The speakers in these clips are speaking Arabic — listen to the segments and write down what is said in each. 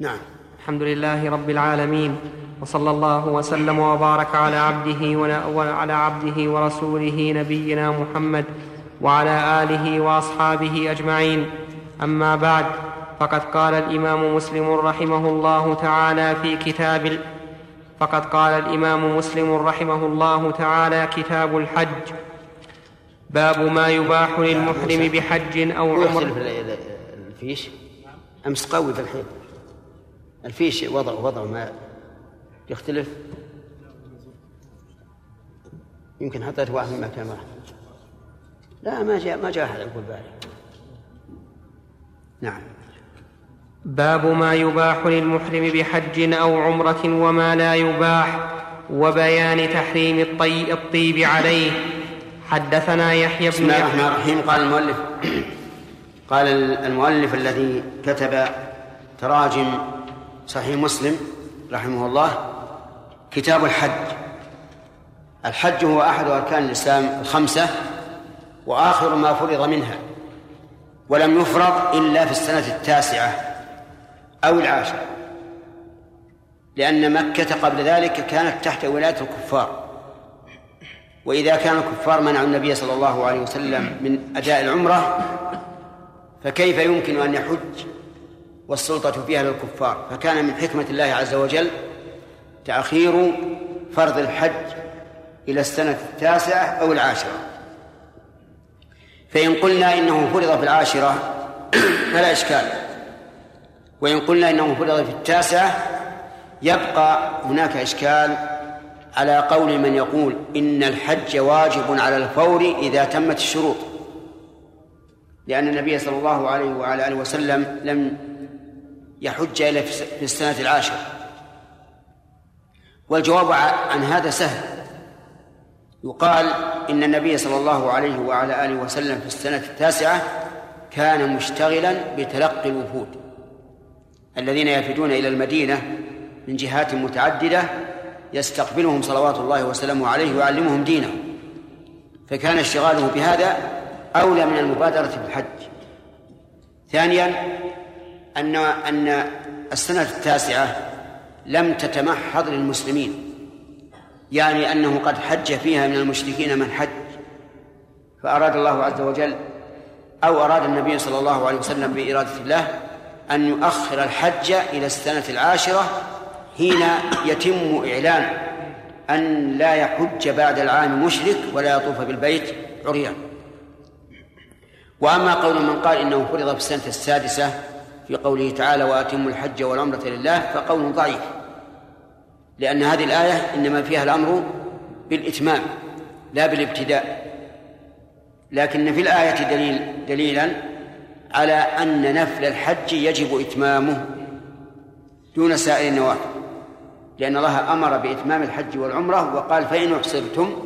نعم. الحمد لله رب العالمين وصلى الله وسلم وبارك على عبده وعلى عبده ورسوله نبينا محمد وعلى آله وأصحابه أجمعين. أما بعد فقد قال الإمام مسلم رحمه الله تعالى في كتاب فقد قال الإمام مسلم رحمه الله تعالى كتاب الحج. باب ما يباح للمحرم بحج أو عمر. الفيش أمس قوي في الحين. الفيش وضع وضع ما يختلف؟ يمكن حطيت واحد من مكان واحد. لا ما جاء ما جاء أحد يقول بالي نعم. باب ما يباح للمحرم بحج أو عمرة وما لا يباح وبيان تحريم الطي الطيب عليه. حدثنا يحيى بن بسم الله الرحمن الرحيم. قال المؤلف قال المؤلف الذي كتب تراجم صحيح مسلم رحمه الله كتاب الحج. الحج هو أحد أركان الإسلام الخمسة وآخر ما فرض منها ولم يفرض إلا في السنة التاسعة أو العاشرة لأن مكة قبل ذلك كانت تحت ولاية الكفار. وإذا كان الكفار منعوا النبي صلى الله عليه وسلم من أداء العمرة فكيف يمكن أن يحج والسلطة فيها للكفار. فكان من حكمة الله عز وجل تأخير فرض الحج إلى السنة التاسعة أو العاشرة. فإن قلنا إنه فرض في العاشرة فلا إشكال. وإن قلنا إنه فرض في التاسعة يبقى هناك إشكال على قول من يقول إن الحج واجب على الفور إذا تمت الشروط. لأن النبي صلى الله عليه وعلى آله وسلم لم يحج إلى في السنة العاشرة. والجواب عن هذا سهل. يقال إن النبي صلى الله عليه وعلى آله وسلم في السنة التاسعة كان مشتغلا بتلقي الوفود. الذين يفدون إلى المدينة من جهات متعددة يستقبلهم صلوات الله وسلامه عليه ويعلمهم دينه فكان اشتغاله بهذا أولى من المبادرة بالحج ثانيا أن أن السنة التاسعة لم تتمحض للمسلمين. يعني أنه قد حج فيها من المشركين من حج فأراد الله عز وجل أو أراد النبي صلى الله عليه وسلم بإرادة الله أن يؤخر الحج إلى السنة العاشرة حين يتم إعلان أن لا يحج بعد العام مشرك ولا يطوف بالبيت عريان. وأما قول من قال إنه فرض في السنة السادسة في قوله تعالى واتموا الحج والعمرة لله فقول ضعيف. لأن هذه الآية إنما فيها الأمر بالإتمام لا بالابتداء. لكن في الآية دليل دليلا على أن نفل الحج يجب إتمامه دون سائر النوافل. لأن الله أمر بإتمام الحج والعمرة وقال فإن أحصرتم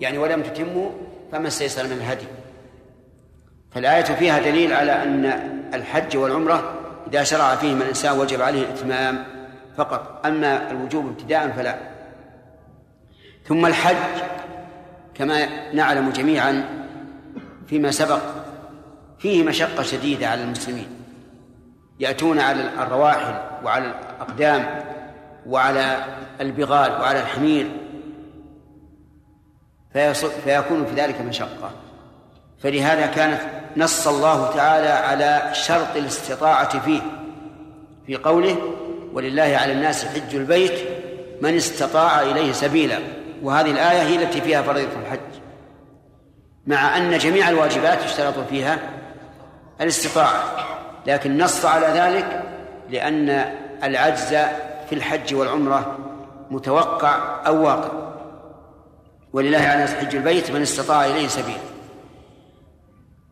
يعني ولم تتموا فما استيسر من الهدي. فالآية فيها دليل على أن الحج والعمرة إذا شرع فيهما الإنسان وجب عليه الإتمام فقط أما الوجوب ابتداء فلا. ثم الحج كما نعلم جميعا فيما سبق فيه مشقة شديدة على المسلمين. يأتون على الرواحل وعلى الأقدام وعلى البغال وعلى الحمير فيكون في ذلك مشقة. فلهذا كانت نص الله تعالى على شرط الاستطاعة فيه. في قوله ولله على الناس حج البيت من استطاع إليه سبيلا. وهذه الآية هي التي فيها فريضة الحج. مع أن جميع الواجبات يشترط فيها الاستطاعة لكن نص على ذلك لأن العجز في الحج والعمرة متوقع أو واقع. ولله على الناس حج البيت من استطاع إليه سبيلا.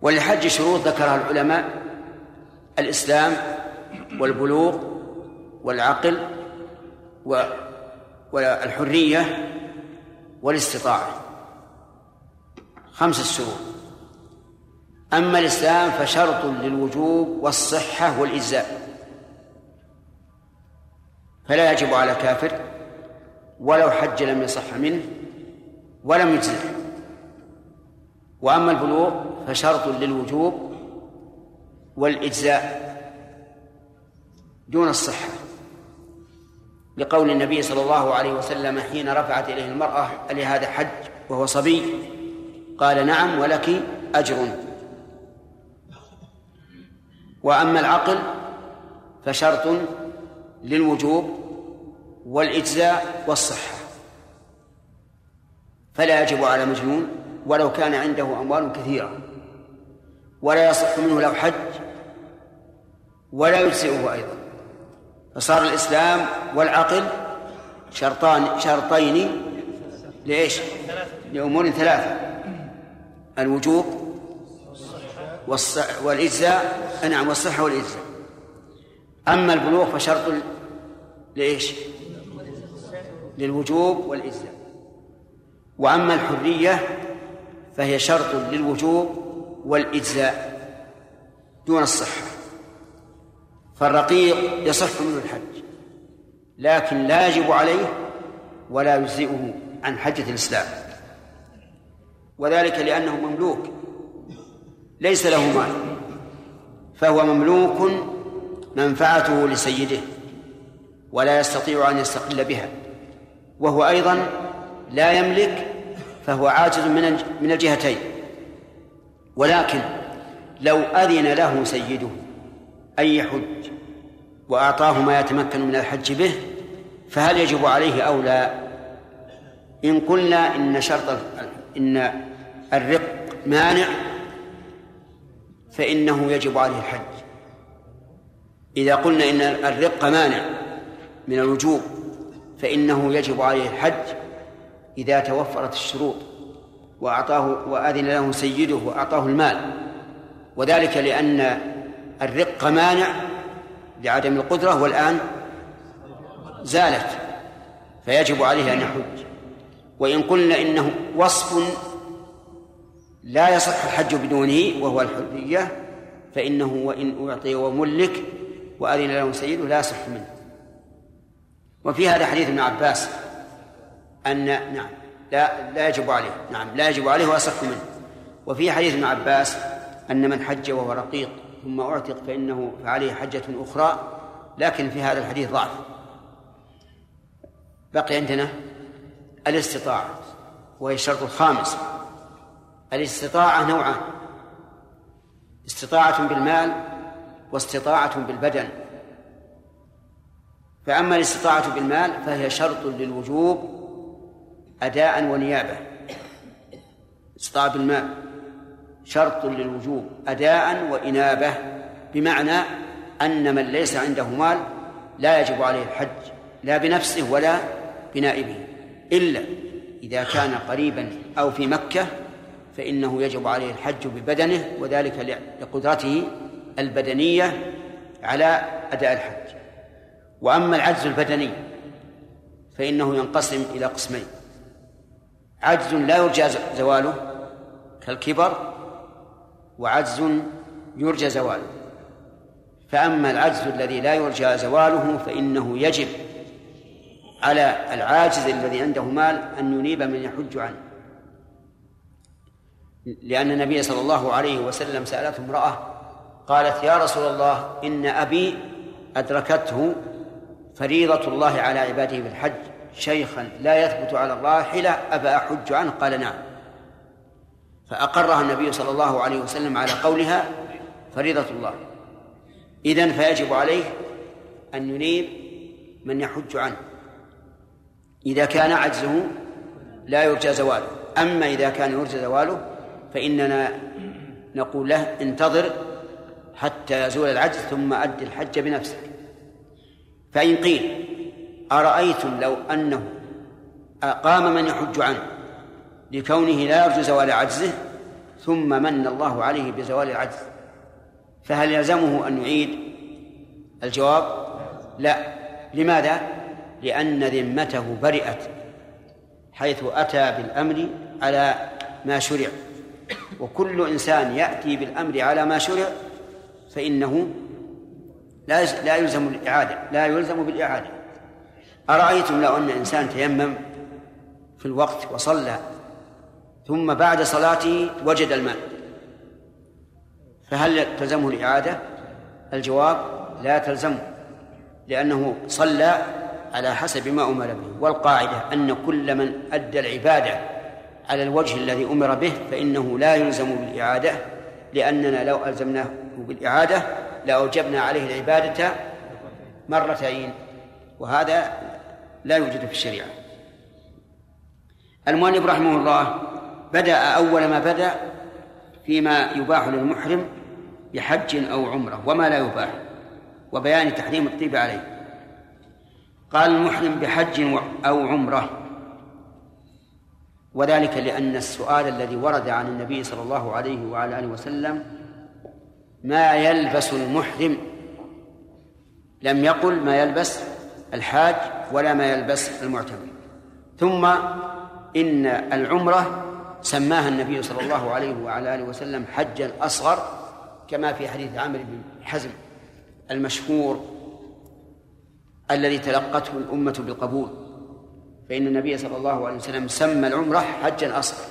وللحج شروط ذكرها العلماء الإسلام والبلوغ والعقل والحرية والاستطاعة. خمسة شروط أما الإسلام فشرط للوجوب والصحة والإجزاء. فلا يجب على كافر ولو حج لم يصح منه ولم يجزئه. وأما البلوغ فشرط للوجوب والإجزاء دون الصحة. لقول النبي صلى الله عليه وسلم حين رفعت إليه المرأة هذا حج وهو صبي قال نعم ولك أجر. وأما العقل فشرط للوجوب والإجزاء والصحة. فلا يجب على مجنون ولو كان عنده أموال كثيرة ولا يصح منه لو حج ولا يجزئه أيضا فصار الإسلام والعقل شرطان شرطين لإيش؟ لأمور ثلاثة الوجوب والإجزاء نعم والصحة والإجزاء أما البلوغ فشرط لإيش؟ للوجوب والإجزاء وأما الحرية فهي شرط للوجوب والإجزاء دون الصحة. فالرقيق يصح منه الحج لكن لا يجب عليه ولا يجزئه عن حجة الإسلام. وذلك لأنه مملوك ليس له مال فهو مملوك منفعته لسيده ولا يستطيع أن يستقل بها. وهو أيضا لا يملك فهو عاجز من من الجهتين. ولكن لو أذن له سيده أن يحج وأعطاه ما يتمكن من الحج به فهل يجب عليه أو لا؟ إن قلنا إن شرط إن الرق مانع فإنه يجب عليه الحج. إذا قلنا إن الرق مانع من الوجوب فإنه يجب عليه الحج. إذا توفرت الشروط وأعطاه وأذن له سيده وأعطاه المال. وذلك لأن الرق مانع لعدم القدرة والآن زالت فيجب عليه أن يحج. وإن قلنا إنه وصف لا يصح الحج بدونه وهو الحرية فإنه وإن أعطي وملك وأذن له سيده لا يصح منه. وفي هذا حديث ابن عباس أن نعم. لا لا يجب عليه. نعم. لا يجب عليه ويصح منه. وفي حديث ابن عباس أن من حج وهو رقيق ثم أعتق فإنه فعليه حجة أخرى لكن في هذا الحديث ضعف. بقي عندنا الاستطاعة وهي الشرط الخامس. الاستطاعة نوعان. استطاعة بالمال واستطاعة بالبدن. فأما الاستطاعة بالمال فهي شرط للوجوب أداء ونيابة. استطاعة بالمال شرط للوجوب. أداء وإنابة. بمعنى أن من ليس عنده مال لا يجب عليه الحج. لا بنفسه ولا بنائبه. إلا إذا كان قريبا أو في مكة فإنه يجب عليه الحج ببدنه وذلك لقدرته البدنية على أداء الحج. وأما العجز البدني فإنه ينقسم إلى قسمين. عجز لا يرجى زواله كالكبر وعجز يرجى زواله. فأما العجز الذي لا يرجى زواله فإنه يجب على العاجز الذي عنده مال أن ينيب من يحج عنه. لأن النبي صلى الله عليه وسلم سألته امرأة قالت يا رسول الله إن أبي أدركته فريضة الله على عباده بالحج شيخا لا يثبت على الراحلة أفأحج أحج عنه قال نعم. فأقرها النبي صلى الله عليه وسلم على قولها فريضة الله. إذن فيجب عليه أن ينيب من يحج عنه. إذا كان عجزه لا يرجى زواله. أما إذا كان يرجى زواله فإننا نقول له انتظر حتى يزول العجز ثم أد الحج بنفسك. فإن قيل أرأيتم لو أنه قام من يحج عنه لكونه لا يرجو زوال عجزه ثم من الله عليه بزوال العجز؟ فهل يلزمه أن يعيد؟ الجواب لا. لماذا؟ لأن ذمته برئت حيث أتى بالأمر على ما شرع. وكل إنسان يأتي بالأمر على ما شرع فإنه لا لا يلزم الإعادة لا يلزم بالإعادة. أرأيتم لو أن إنسان تيمم في الوقت وصلى ثم بعد صلاته وجد الماء فهل تلزمه الإعادة؟ الجواب لا تلزمه لأنه صلى على حسب ما أمر به والقاعدة أن كل من أدى العبادة على الوجه الذي أمر به فإنه لا يلزم بالإعادة لأننا لو ألزمناه بالإعادة لأوجبنا عليه العبادة مرتين وهذا لا يوجد في الشريعة. المؤلف رحمه الله بدأ أول ما بدأ فيما يباح للمحرم بحج أو عمرة وما لا يباح وبيان تحريم الطيب عليه. قال المحرم بحج أو عمرة. وذلك لأن السؤال الذي ورد عن النبي صلى الله عليه وعلى آله وسلم ما يلبس المحرم؟ لم يقل ما يلبس الحاج ولا ما يلبس المعتمر. ثم إن العمرة سماها النبي صلى الله عليه وعلى آله وسلم حجا أصغر كما في حديث عامر بن حزم المشهور الذي تلقته الأمة بالقبول فإن النبي صلى الله عليه وسلم سمى العمرة حجا أصغر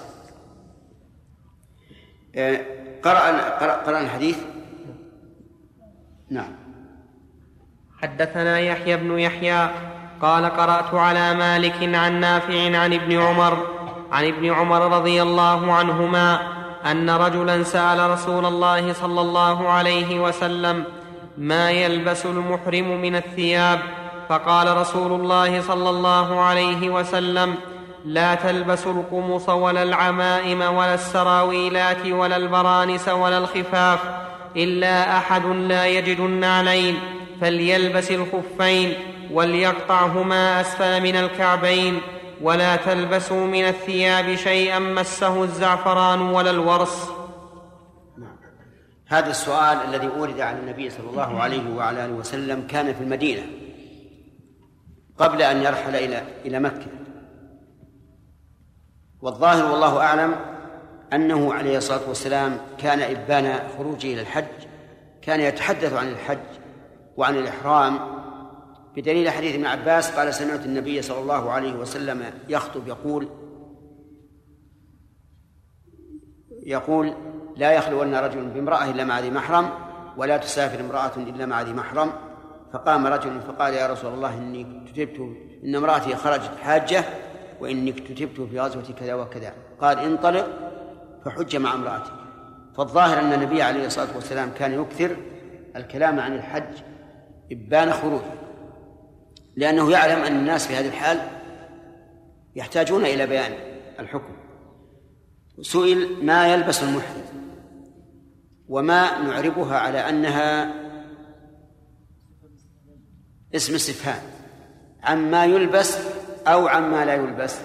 آه، قرأ قرأ الحديث؟ نعم. حدثنا يحيى بن يحيى قال قرأت على مالك عن نافع عن ابن عمر عن ابن عمر رضي الله عنهما أن رجلا سأل رسول الله صلى الله عليه وسلم ما يلبس المحرم من الثياب؟ فقال رسول الله صلى الله عليه وسلم لا تلبسوا القمص ولا العمائم ولا السراويلات ولا البرانس ولا الخفاف إلا أحد لا يجد النعلين فليلبس الخفين وليقطعهما اسفل من الكعبين ولا تلبسوا من الثياب شيئا مسه الزعفران ولا الورس. هذا السؤال الذي أورد عن النبي صلى الله عليه وعلى آله وسلم كان في المدينة قبل أن يرحل إلى إلى مكة. والظاهر والله أعلم أنه عليه الصلاة والسلام كان إبان خروجه إلى الحج كان يتحدث عن الحج وعن الإحرام بدليل حديث ابن عباس قال سمعت النبي صلى الله عليه وسلم يخطب يقول يقول لا يخلون رجل بامرأة إلا مع ذي محرم ولا تسافر امرأة إلا مع ذي محرم فقام رجل فقال يا رسول الله إني كتبت إن امرأتي خرجت حاجة وإني كتبت في غزوة كذا وكذا قال انطلق فحج مع امرأتك فالظاهر أن النبي عليه الصلاة والسلام كان يكثر الكلام عن الحج إبان خروج. لأنه يعلم أن الناس في هذه الحال يحتاجون إلى بيان الحكم. سئل ما يلبس المحرم وما نعربها على أنها اسم استفهام. عما يلبس أو عما لا يلبس.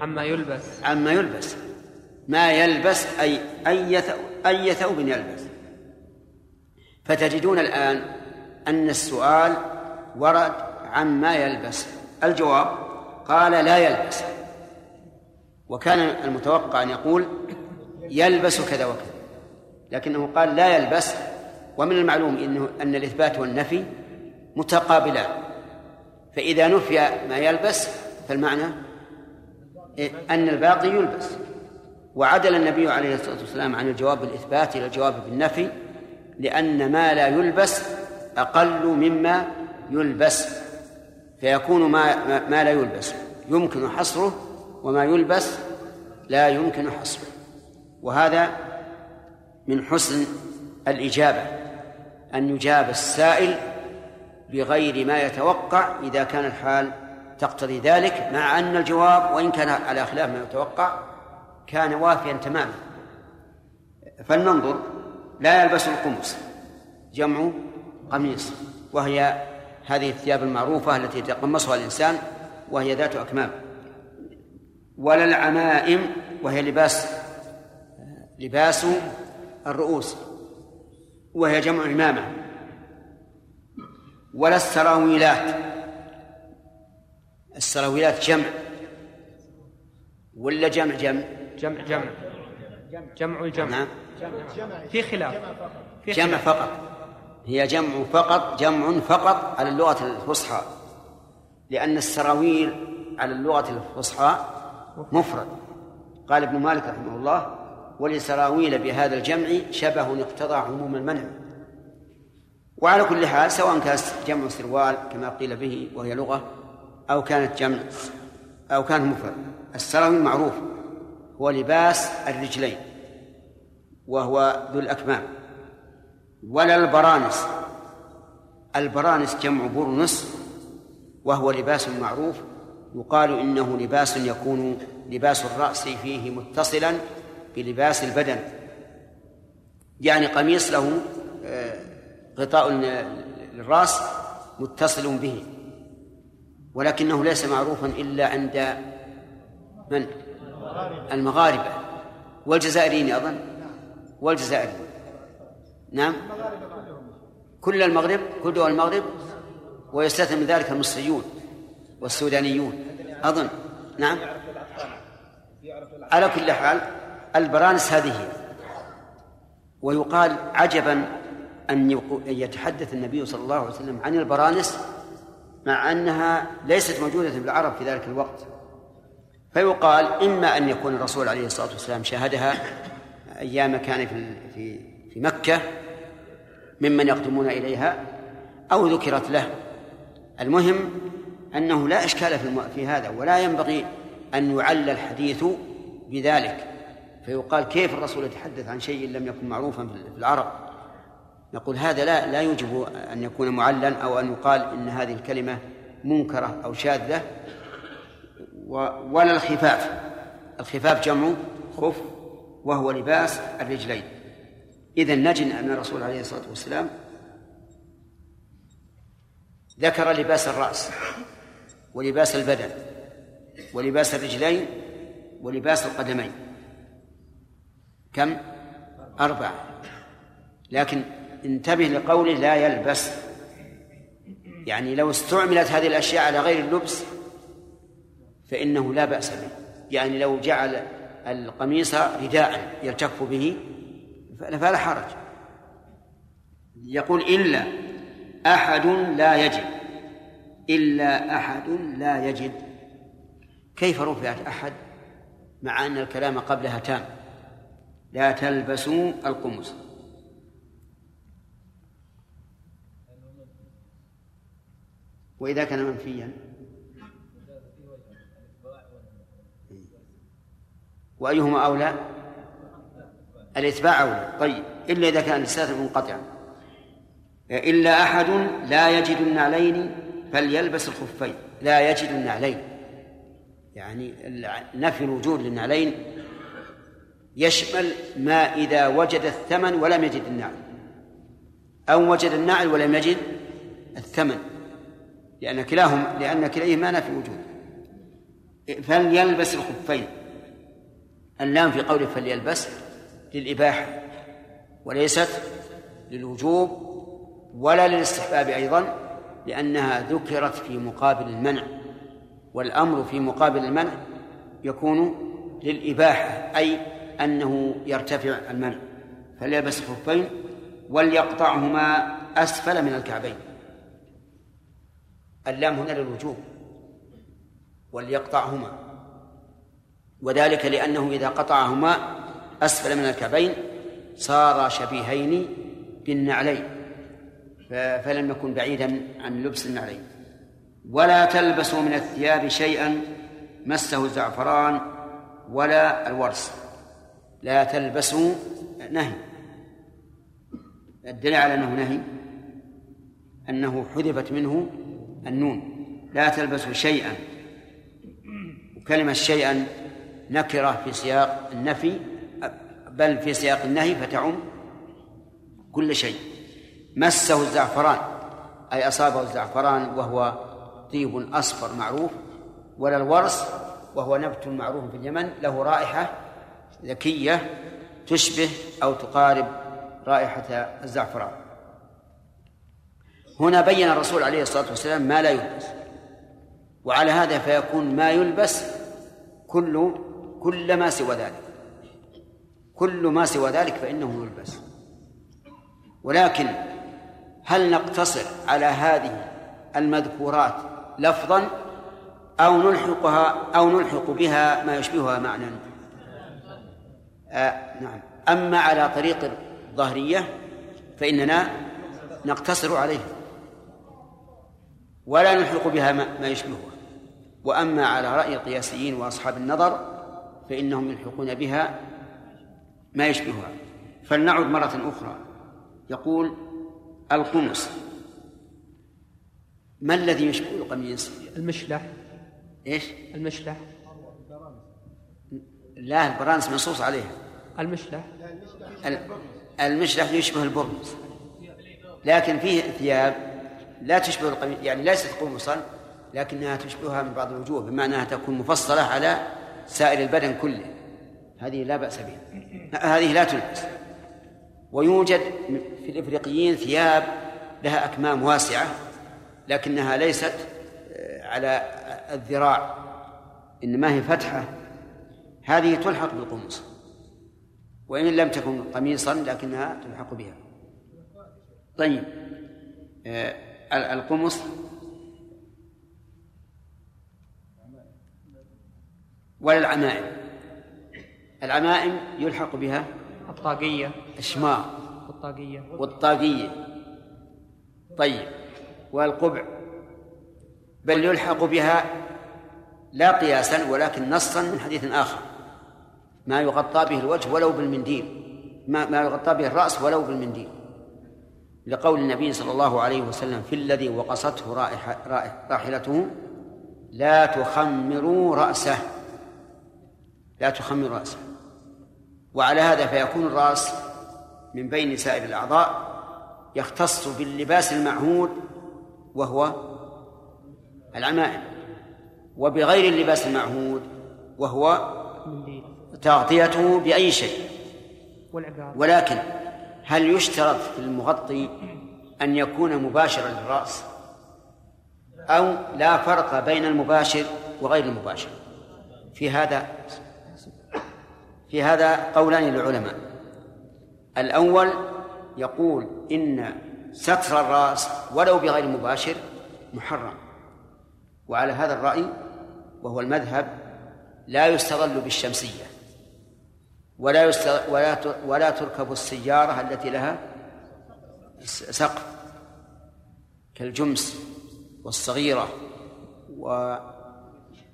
عما يلبس. عما يلبس. ما يلبس أي أي أي ثوب يلبس. فتجدون الآن أن السؤال ورد عما يلبس. الجواب قال لا يلبس. وكان المتوقع أن يقول يلبس كذا وكذا لكنه قال لا يلبس. ومن المعلوم إنه أن الإثبات والنفي متقابلان. فإذا نفي ما يلبس فالمعنى أن الباقي يلبس. وعدل النبي عليه الصلاة والسلام عن الجواب بالإثبات إلى الجواب بالنفي لأن ما لا يلبس أقل مما يلبس فيكون ما ما لا يلبس. يمكن حصره وما يلبس لا يمكن حصره. وهذا من حسن الإجابة أن يجاب السائل بغير ما يتوقع إذا كان الحال تقتضي ذلك مع أن الجواب وإن كان على خلاف ما يتوقع كان وافيا تماما. فلننظر لا يلبس القمص جمع قميص وهي هذه الثياب المعروفة التي يتقمصها الإنسان وهي ذات أكمام. ولا العمائم وهي لباس لباس الرؤوس وهي جمع إمامة. ولا السراويلات السراويلات جمع. ولا جمع جمع؟ جمع جمع. جمع الجمع. نعم. في خلاف. في جمع فقط. هي جمع فقط جمع فقط على اللغة الفصحى. لأن السراويل على اللغة الفصحى مفرد. قال ابن مالك رحمه الله ولسراويل بهذا الجمع شبه اقتضى عموم المنع. وعلى كل حال سواء كانت جمع سروال كما قيل به وهي لغة أو كانت جمع أو كانت مفرد. السراويل معروف. هو لباس الرجلين. وهو ذو الأكمام. ولا البرانس. البرانس جمع برنس وهو لباس معروف يقال إنه لباس يكون لباس الرأس فيه متصلا بلباس البدن. يعني قميص له آه، غطاء للرأس متصل به. ولكنه ليس معروفا إلا عند من؟ المغاربة. والجزائريين أظن والجزائريين نعم. كل المغرب كل دول المغرب ويستثنى من ذلك المصريون والسودانيون. أظن. نعم. على كل حال البرانس هذه هي ويقال عجبا أن يتحدث النبي صلى الله عليه وسلم عن البرانس مع أنها ليست موجودة في العرب في ذلك الوقت. فيقال إما أن يكون الرسول عليه الصلاة والسلام شاهدها أيام كان في في في مكة ممن يقدمون إليها أو ذكرت له. المهم أنه لا إشكال في, في هذا ولا ينبغي أن يعلى الحديث بذلك. فيقال كيف الرسول يتحدث عن شيء لم يكن معروفا في العرب؟ نقول هذا لا لا يوجب أن يكون معلا أو أن يقال إن هذه الكلمة منكرة أو شاذة ولا الخفاف. الخفاف جمع خف وهو لباس الرجلين. إذا نجد أن الرسول عليه الصلاة والسلام ذكر لباس الرأس ولباس البدن ولباس الرجلين ولباس القدمين. كم؟ أربعة. لكن انتبه لقوله لا يلبس. يعني لو استعملت هذه الأشياء على غير اللبس فإنه لا بأس به. يعني لو جعل القميص رداء يلتف به فلا حرج. يقول إلا أحد لا يجد إلا أحد لا يجد. كيف رفعت أحد؟ مع أن الكلام قبلها تام. لا تلبسوا القمص. وإذا كان منفيا وأيهما أولى؟ الإتباع أولى. طيب. إلا إذا كان الاستثناء منقطعا إلا أحد لا يجد النعلين فليلبس الخفين. لا يجد النعلين. يعني نفي الوجود للنعلين يشمل ما إذا وجد الثمن ولم يجد النعل. أو وجد النعل ولم يجد الثمن. لأن كلاهم لأن كليهما نفي وجود فليلبس الخفين. اللام في قوله فليلبس للإباحة وليست للوجوب ولا للاستحباب أيضا لأنها ذكرت في مقابل المنع والأمر في مقابل المنع يكون للإباحة أي أنه يرتفع المنع. فليلبس الخفين وليقطعهما أسفل من الكعبين. اللام هنا للوجوب وليقطعهما. وذلك لأنه إذا قطعهما أسفل من الكعبين صار شبيهين بالنعلين فلم يكن بعيدا عن لبس النعلين. ولا تلبسوا من الثياب شيئا مسه الزعفران ولا الورس. لا تلبسوا نهي. الدليل على أنه نهي أنه حذفت منه النون. لا تلبسوا شيئا. وكلمة شيئا نكرة في سياق النفي بل في سياق النهي فتعم كل شيء. مسه الزعفران أي أصابه الزعفران وهو طيب أصفر معروف ولا الورس وهو نبت معروف في اليمن له رائحة ذكية تشبه أو تقارب رائحة الزعفران. هنا بين الرسول عليه الصلاة والسلام ما لا يلبس وعلى هذا فيكون ما يلبس كل كل ما سوى ذلك. كل ما سوى ذلك فإنه يلبس ولكن هل نقتصر على هذه المذكورات لفظا أو نلحقها أو نلحق بها ما يشبهها معنى؟ آه نعم. أما على طريق الظهرية فإننا نقتصر عليه ولا نلحق بها ما يشبهها. وأما على رأي القياسيين وأصحاب النظر فإنهم يلحقون بها ما يشبهها. فلنعد مرة أخرى. يقول القمص ما الذي يشبه القميص؟ المشلح. إيش؟ المشلح. لا البرانس منصوص عليها. المشلح. المشلح يشبه البرنس. لكن فيه ثياب لا تشبه القميص يعني ليست قمصا لكنها تشبهها من بعض الوجوه بمعنى أنها تكون مفصلة على سائر البدن كله. هذه لا بأس بها. هذه لا تلبس. ويوجد في الإفريقيين ثياب لها أكمام واسعة لكنها ليست آه، على الذراع. إنما هي فتحة. هذه تلحق بالقمص. وإن لم تكن قميصا لكنها تلحق بها. طيب آه القمص ولا العمائم. العمائم يلحق بها الطاقية. الشماغ. والطاقية. والطاقية. طيب. والقبع. بل يلحق بها لا قياسا ولكن نصا من حديث آخر. ما يغطى به الوجه ولو بالمنديل. ما, ما يغطى به الرأس ولو بالمنديل. لقول النبي صلى الله عليه وسلم في الذي وقصته رائحة راحلته لا تخمروا رأسه. لا تخمروا رأسه. وعلى هذا فيكون الرأس من بين سائر الأعضاء يختص باللباس المعهود وهو العمائم وبغير اللباس المعهود وهو تغطيته بأي شيء. ولكن هل يشترط في المغطي أن يكون مباشرا للرأس؟ أو لا فرق بين المباشر وغير المباشر؟ في هذا في هذا قولان للعلماء. الأول يقول إن ستر الرأس ولو بغير مباشر محرم. وعلى هذا الرأي وهو المذهب لا يستظل بالشمسية. ولا ولا ولا تركب السيارة التي لها سقف. كالجمس والصغيرة و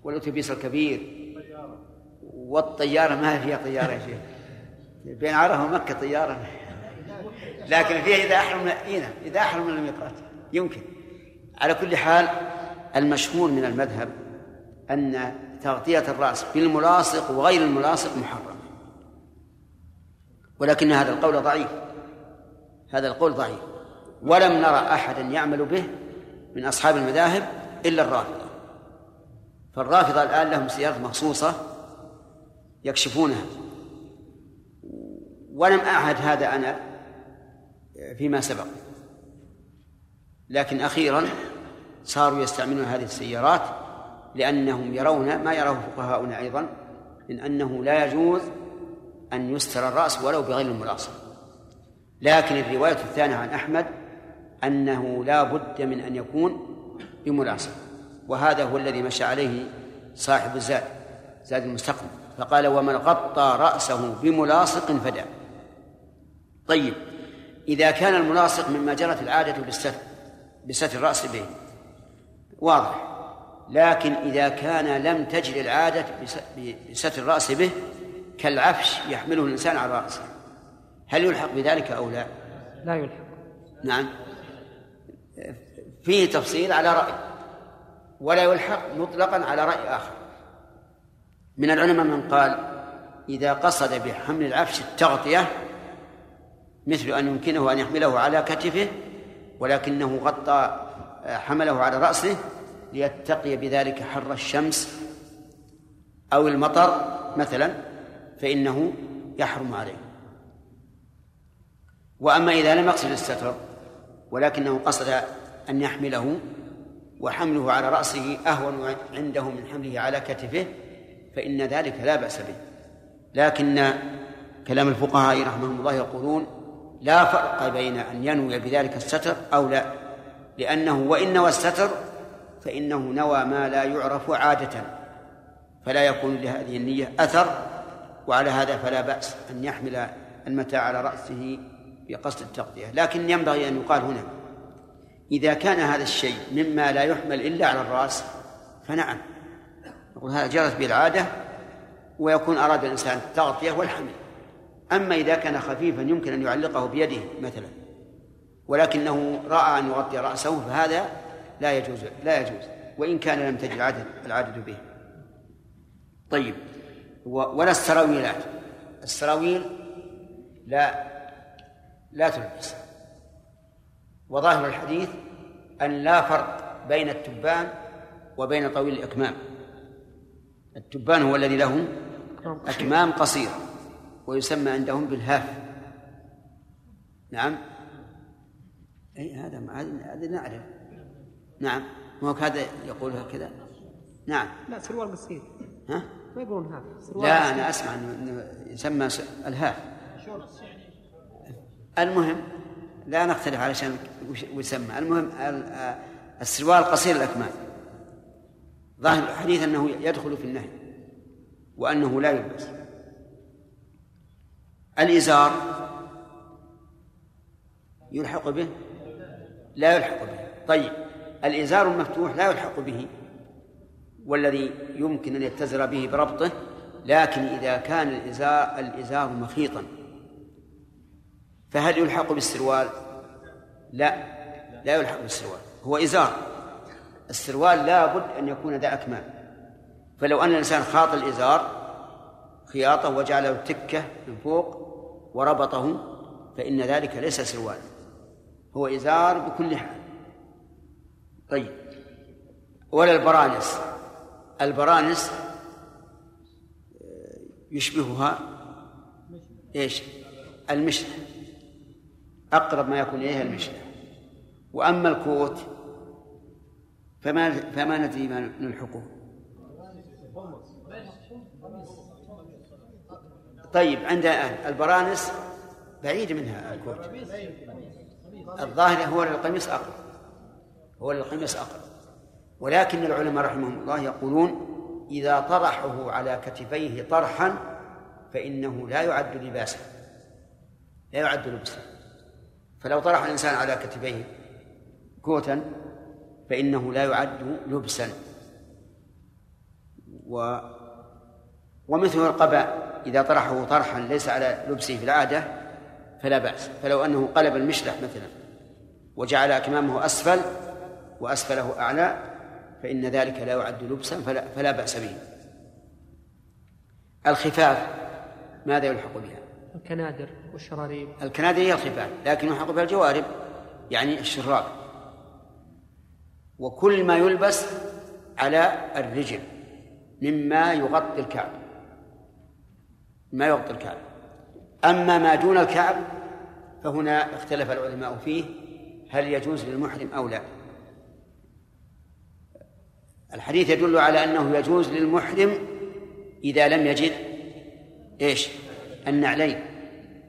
والأتوبيس الكبير. والطيارة ما فيها طيارة يا شيخ. بين عرفة ومكة طيارة. لكن فيها إذا أحرم إذا أحرم من الميقات. يمكن. على كل حال المشهور من المذهب أن تغطية الرأس بالملاصق وغير الملاصق محرم. ولكن هذا القول ضعيف. هذا القول ضعيف. ولم نرى أحدا يعمل به من أصحاب المذاهب إلا الرافضة. فالرافضة الآن لهم سيارات مخصوصة يكشفونها ولم أعهد هذا أنا فيما سبق. لكن أخيرا صاروا يستعملون هذه السيارات لأنهم يرون ما يراه فقهاؤنا أيضا من أنه لا يجوز أن يستر الرأس ولو بغير الملاصق. لكن الرواية الثانية عن أحمد أنه لا بد من أن يكون بملاصق. وهذا هو الذي مشى عليه صاحب الزاد زاد المستقبل. فقال ومن غطى رأسه بملاصق فدع. طيب إذا كان الملاصق مما جرت العادة بالستر بستر الرأس به. واضح. لكن إذا كان لم تجري العادة بستر الرأس به كالعفش يحمله الإنسان على رأسه. هل يلحق بذلك أو لا؟ لا يلحق. نعم. فيه تفصيل على رأي. ولا يلحق مطلقا على رأي آخر. من العلماء من قال إذا قصد بحمل العفش التغطية مثل أن يمكنه أن يحمله على كتفه ولكنه غطى حمله على رأسه ليتقي بذلك حر الشمس أو المطر مثلا فإنه يحرم عليه. وأما إذا لم يقصد الستر ولكنه قصد أن يحمله وحمله على رأسه أهون عنده من حمله على كتفه فإن ذلك لا بأس به. لكن كلام الفقهاء رحمهم الله يقولون لا فرق بين أن ينوي بذلك الستر أو لا. لأنه وإن نوى الستر فإنه نوى ما لا يعرف عادة. فلا يكون لهذه النية أثر وعلى هذا فلا بأس أن يحمل المتاع على رأسه بقصد التغطية. لكن ينبغي أن يقال هنا إذا كان هذا الشيء مما لا يحمل إلا على الرأس فنعم. نقول هذا جرت به العادة ويكون أراد الإنسان التغطية والحمل. أما إذا كان خفيفا يمكن أن يعلقه بيده مثلا ولكنه رأى أن يغطي رأسه فهذا لا يجوز لا يجوز وإن كان لم تجد العادة العادة به. طيب ولا السراويلات. السراويل لا لا تلبس. وظاهر الحديث أن لا فرق بين التبان وبين طويل الأكمام. التبان هو الذي له أكمام قصيرة ويسمى عندهم بال half. نعم؟ أي هذا هذا نعرف نعم. ما هو هذا يقول هكذا. نعم. لا سروال قصير. ها؟ ما يقولون half. لا أنا أسمع أنه يسمى الهاف. المهم لا نختلف علشان يسمى. المهم السروال قصير الأكمام. ظاهر الحديث أنه يدخل في النهي وأنه لا يلبس. الإزار يلحق به؟ لا يلحق به. طيب الإزار المفتوح لا يلحق به والذي يمكن أن يتزر به بربطه لكن إذا كان الإزار الإزار مخيطا فهل يلحق بالسروال؟ لا لا يلحق بالسروال. هو إزار. السروال لا بد أن يكون ذا أكمام. فلو أن الإنسان خاط الإزار خياطة وجعله تكة من فوق وربطه فإن ذلك ليس سروال هو إزار بكل حال. طيب. ولا البرانس. البرانس آه، يشبهها إيش؟ المشلح أقرب ما يكون إليها المشلح وأما الكوت فما فما ندري ما نلحقه طيب عندنا البرانس بعيد منها الكوت الظاهر هو للقميص أقرب. هو للقميص أقرب. ولكن العلماء رحمهم الله يقولون إذا طرحه على كتفيه طرحا فإنه لا يعد لباسا لا يعد لبسا فلو طرح الإنسان على كتفيه كوتا فإنه لا يعد لبسا. و ومثل القباء إذا طرحه طرحا ليس على لبسه في العادة فلا بأس. فلو أنه قلب المشلح مثلا وجعل أكمامه أسفل وأسفله أعلى فإن ذلك لا يعد لبسا فلا, فلا بأس به. الخفاف ماذا يلحق بها؟ الكنادر والشراريب. الكنادر هي الخفاف لكن يلحق بها الجوارب يعني الشراب. وكل ما يلبس على الرجل مما يغطي الكعب. ما يغطي الكعب. أما ما دون الكعب فهنا اختلف العلماء فيه هل يجوز للمحرم أو لا. الحديث يدل على أنه يجوز للمحرم إذا لم يجد إيش؟ النعلين.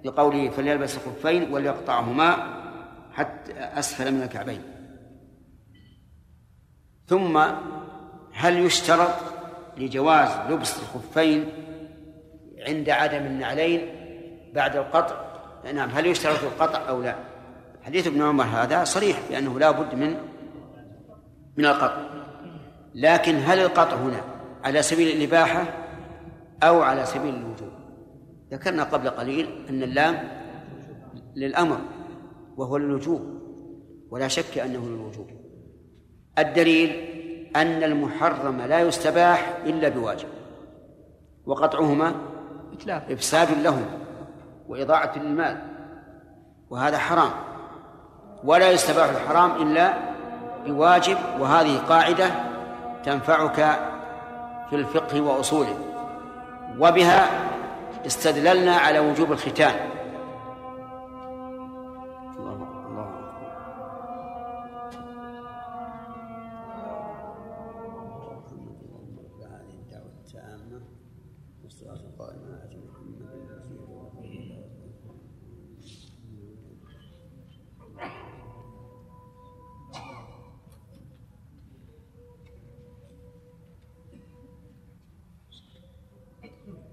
لقوله فليلبس الخفين وليقطعهما حتى أسفل من الكعبين. ثم هل يشترط لجواز لبس الخفين عند عدم النعلين بعد القطع؟ نعم هل يشترط القطع أو لا؟ حديث ابن عمر هذا صريح بأنه لا بد من من القطع. لكن هل القطع هنا على سبيل الإباحة أو على سبيل الوجوب؟ ذكرنا قبل قليل أن اللام للأمر وهو للوجوب ولا شك أنه للوجوب. الدليل أن المحرم لا يستباح إلا بواجب وقطعهما إفساد لهما وإضاعة للمال وهذا حرام. ولا يستباح الحرام إلا بواجب وهذه قاعدة تنفعك في الفقه وأصوله. وبها استدللنا على وجوب الختان.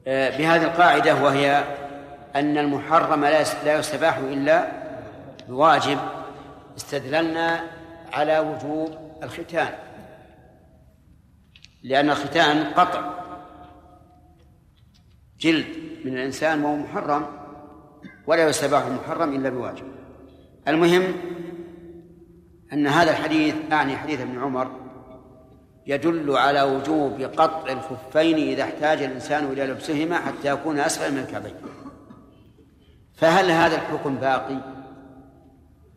بهذه القاعدة وهي أن المحرم لا يستباح إلا بواجب استدللنا على وجوب الختان. لأن الختان قطع جلد من الإنسان وهو محرم ولا يستباح المحرم إلا بواجب. المهم أن هذا الحديث أعني حديث ابن عمر يدل على وجوب قطع الخفين إذا احتاج الإنسان إلى لبسهما حتى يكون أسفل من الكعبين. فهل هذا الحكم باقي؟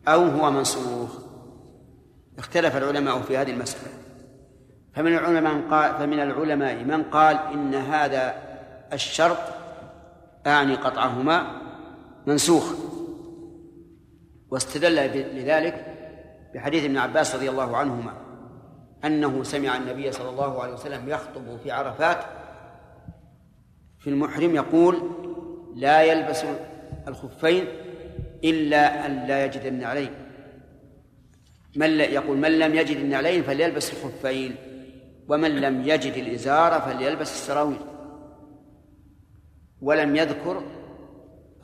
أو هو منسوخ؟ اختلف العلماء في هذه المسألة. فمن العلماء من قال فمن العلماء من قال إن هذا الشرط أعني قطعهما منسوخ. واستدل لذلك بحديث ابن عباس رضي الله عنهما. أنه سمع النبي صلى الله عليه وسلم يخطب في عرفات في المحرم يقول لا يلبس الخفين إلا أن لا يجد النعلين من يقول من لم يجد النعلين فليلبس الخفين ومن لم يجد الإزار فليلبس السراويل. ولم يذكر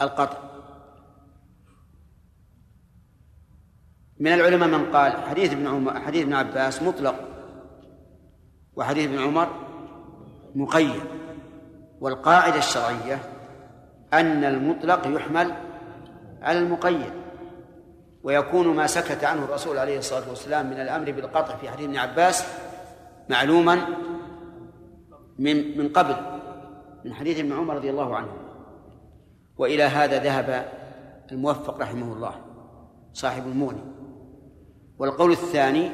القطع. من العلماء من قال حديث ابن حديث ابن عباس مطلق. وحديث ابن عمر مقيد. والقاعدة الشرعية أن المطلق يحمل على المقيد ويكون ما سكت عنه الرسول عليه الصلاة والسلام من الأمر بالقطع في حديث ابن عباس معلوما من من قبل من حديث ابن عمر رضي الله عنه. وإلى هذا ذهب الموفق رحمه الله صاحب المغني. والقول الثاني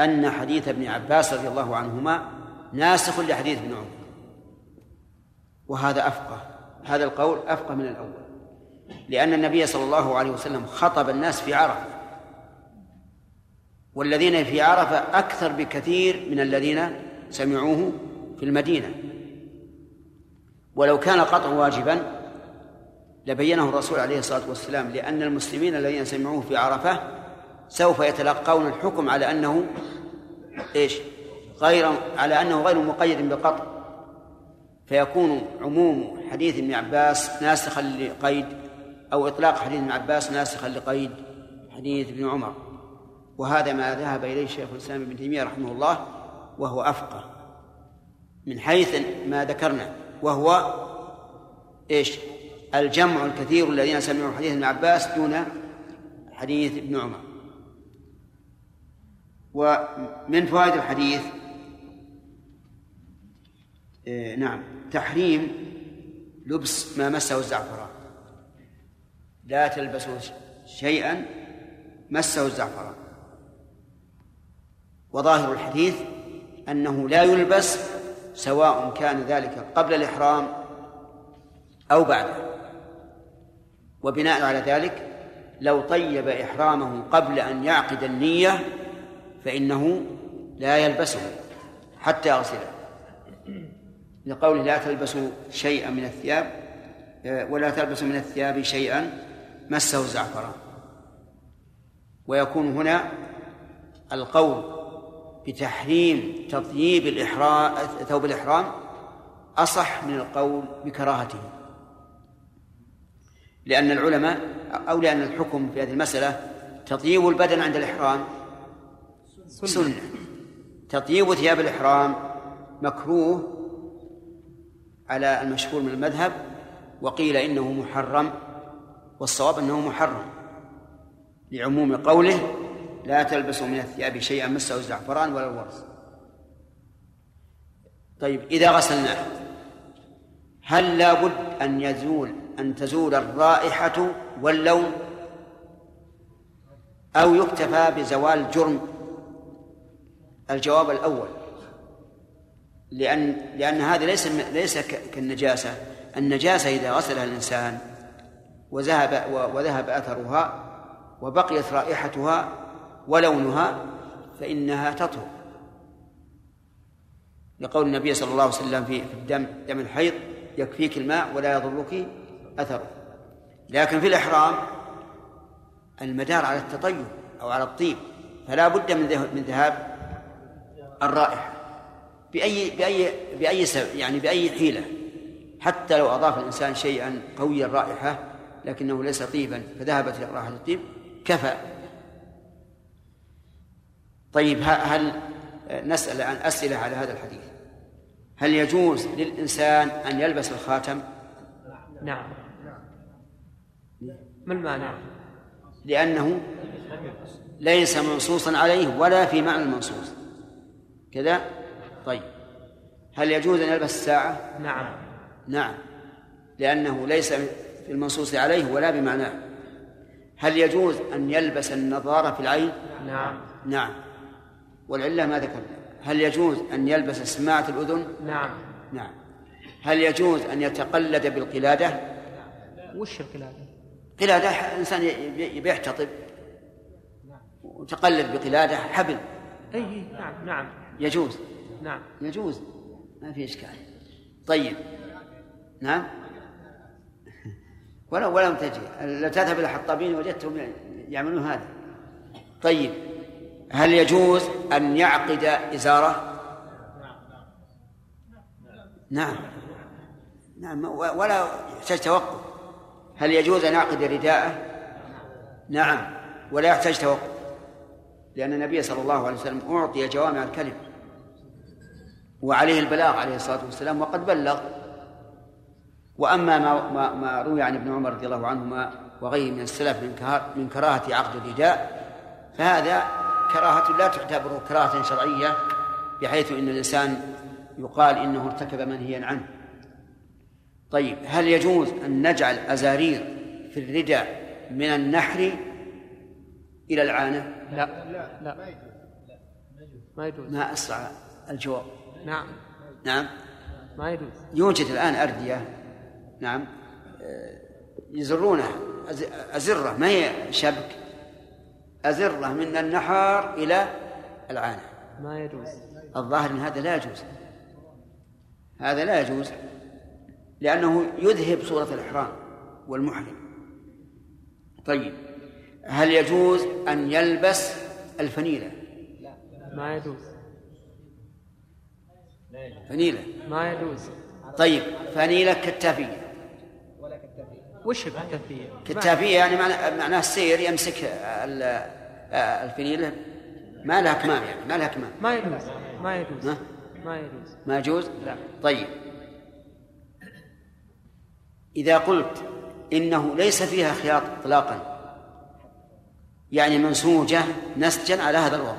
أن حديث ابن عباس رضي الله عنهما ناسخ لحديث ابن عمر. وهذا أفقه. هذا القول أفقه من الأول. لأن النبي صلى الله عليه وسلم خطب الناس في عرفة. والذين في عرفة أكثر بكثير من الذين سمعوه في المدينة. ولو كان قطع واجبا لبينه الرسول عليه الصلاة والسلام لأن المسلمين الذين سمعوه في عرفة سوف يتلقون الحكم على أنه إيش؟ غير على أنه غير مقيد بالقطع. فيكون عموم حديث ابن عباس ناسخا لقيد أو إطلاق حديث ابن عباس ناسخا لقيد حديث ابن عمر. وهذا ما ذهب إليه شيخ الإسلام ابن تيمية رحمه الله وهو أفقه. من حيث ما ذكرنا وهو إيش؟ الجمع الكثير الذين سمعوا حديث ابن عباس دون حديث ابن عمر. ومن فوائد الحديث إيه نعم تحريم لبس ما مسه الزعفران. لا تلبسوا شيئا مسه الزعفران. وظاهر الحديث أنه لا يلبس سواء كان ذلك قبل الإحرام أو بعده. وبناء على ذلك لو طيب إحرامه قبل أن يعقد النية فإنه لا يلبسه حتى يغسله. لقوله لا تلبسوا شيئا من الثياب ولا تلبسوا من الثياب شيئا مسه الزعفران. ويكون هنا القول بتحريم تطييب الإحرام ثوب الإحرام أصح من القول بكراهته. لأن العلماء أو لأن الحكم في هذه المسألة تطيب البدن عند الإحرام سنة. تطيب ثياب الإحرام مكروه على المشهور من المذهب وقيل إنه محرم والصواب أنه محرم. لعموم قوله لا تلبسوا من الثياب شيئا مسه الزعفران ولا الورس. طيب إذا غسلناه هل لا بد أن يزول أن تزول الرائحة واللون؟ أو يكتفى بزوال جرم الجواب الأول. لأن لأن هذا ليس ليس كالنجاسة. النجاسة إذا غسلها الإنسان وذهب وذهب أثرها وبقيت رائحتها ولونها فإنها تطهر. لقول النبي صلى الله عليه وسلم في الدم دم الحيض يكفيك الماء ولا يضرك أثره. لكن في الإحرام المدار على التطيب أو على الطيب فلا بد من ذهاب الرائحة بأي بأي بأي سبب يعني بأي حيلة. حتى لو أضاف الإنسان شيئا قوي الرائحة لكنه ليس طيبا فذهبت رائحة الطيب كفى. طيب هل نسأل عن أسئلة على هذا الحديث؟ هل يجوز للإنسان أن يلبس الخاتم؟ نعم. ما المانع؟ لأنه ليس منصوصا عليه ولا في معنى المنصوص. كذا؟ طيب. هل يجوز أن يلبس الساعة؟ نعم. نعم. لأنه ليس في المنصوص عليه ولا بمعناه. هل يجوز أن يلبس النظارة في العين؟ نعم. نعم. والعلة ما ذكرنا. هل يجوز أن يلبس سماعة الأذن؟ نعم. نعم. هل يجوز أن يتقلد بالقلادة؟ وش القلادة؟ قلادة إنسان يحتطب. وتقلد بقلادة حبل. أي نعم نعم. يجوز. نعم. يجوز. ما في إشكال. طيب. نعم. ولا ولم تجي لا تذهب إلى الحطابين وجدتهم يعملون هذا. طيب. هل يجوز أن يعقد إزارة؟ نعم. نعم. ولا يحتاج توقف. هل يجوز أن يعقد رداءه؟ نعم. ولا يحتاج توقف. لأن النبي صلى الله عليه وسلم أعطي جوامع الكلم. وعليه البلاغ عليه الصلاة والسلام وقد بلغ. وأما ما, ما, ما روي عن ابن عمر رضي الله عنهما وغيره من السلف من, من كراهة عقد الرداء فهذا كراهة لا تعتبر كراهة شرعية بحيث أن الإنسان يقال إنه ارتكب منهيا عنه. طيب هل يجوز أن نجعل أزارير في الرداء من النحر إلى العانة؟ لا. لا ما يجوز. ما أسرع الجواب. نعم. نعم. ما يجوز. يوجد الآن أردية نعم يزرونها. أزرة ما هي شبك؟ أزرة من النحار إلى العانة ما يجوز. الظاهر أن هذا لا يجوز. هذا لا يجوز لأنه يذهب صورة الإحرام والمحرم. طيب هل يجوز أن يلبس الفنيلة؟ ما يجوز. فنيلة. ما يجوز. طيب فنيلة كتافية وش الكتافية؟ كتافية يعني معناه السير يمسك الفنيلة. ما لها كمام يعني ما لها كمام ما يجوز. ما يجوز. ما, ما يجوز. ما يجوز؟ لا. طيب. إذا قلت إنه ليس فيها خياط إطلاقا يعني منسوجة نسجا على هذا الوضع.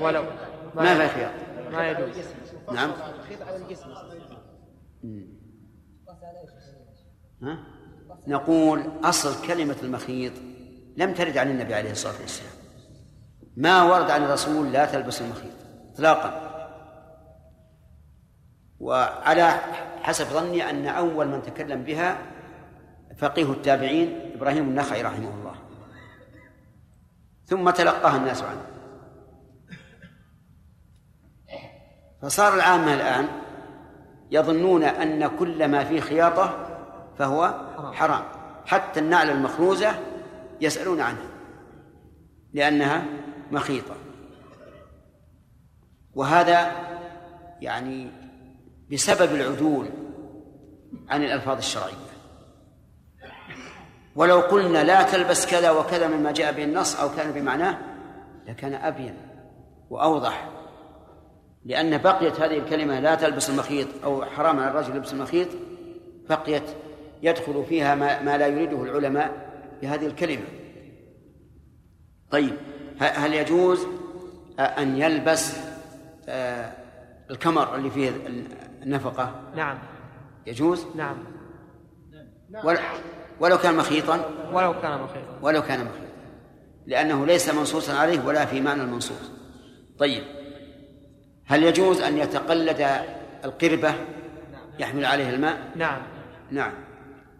ولو. ما فيها خياط ما يجوز نعم. ها؟ نقول أصل كلمة المخيط لم ترد عن النبي عليه الصلاة والسلام. ما ورد عن الرسول لا تلبس المخيط إطلاقا. وعلى حسب ظني أن أول من تكلم بها فقيه التابعين إبراهيم النخعي رحمه الله. ثم تلقاها الناس عنه. فصار العامة الآن يظنون أن كل ما فيه خياطة فهو حرام. حتى النعل المخروزة يسألون عنها لأنها مخيطة. وهذا يعني بسبب العدول عن الألفاظ الشرعية. ولو قلنا لا تلبس كذا وكذا مما جاء به النص أو كان بمعناه لكان أبين وأوضح. لأن بقيت هذه الكلمة لا تلبس المخيط أو حرام على الرجل لبس المخيط بقيت يدخل فيها ما, ما لا يريده العلماء بهذه الكلمة. طيب هل يجوز أن يلبس الكمر اللي فيه النفقة؟ نعم. يجوز؟ نعم. ولو كان مخيطا؟ ولو كان مخيطا. ولو كان مخيطا. لأنه ليس منصوصا عليه ولا في معنى المنصوص. طيب هل يجوز أن يتقلد القربة يحمل عليه الماء؟ نعم. نعم.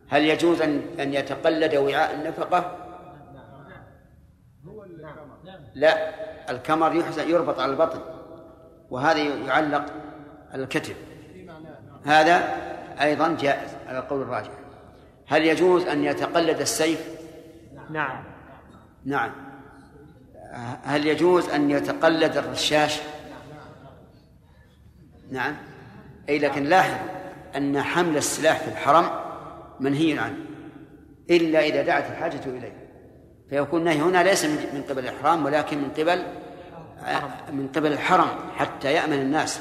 هل يجوز أن أن يتقلد وعاء النفقة؟ لا. الكمر يحزن يربط على البطن وهذا يعلق على الكتف. هذا أيضا جائز على القول الراجح. هل يجوز أن يتقلد السيف؟ نعم. نعم. هل يجوز أن يتقلد الرشاش؟ نعم. أي لكن لاحظ أن حمل السلاح في الحرم منهي عنه إلا إذا دعت الحاجة إليه. فيكون النهي هنا ليس من قبل الإحرام ولكن من قبل من قبل الحرم حتى يأمن الناس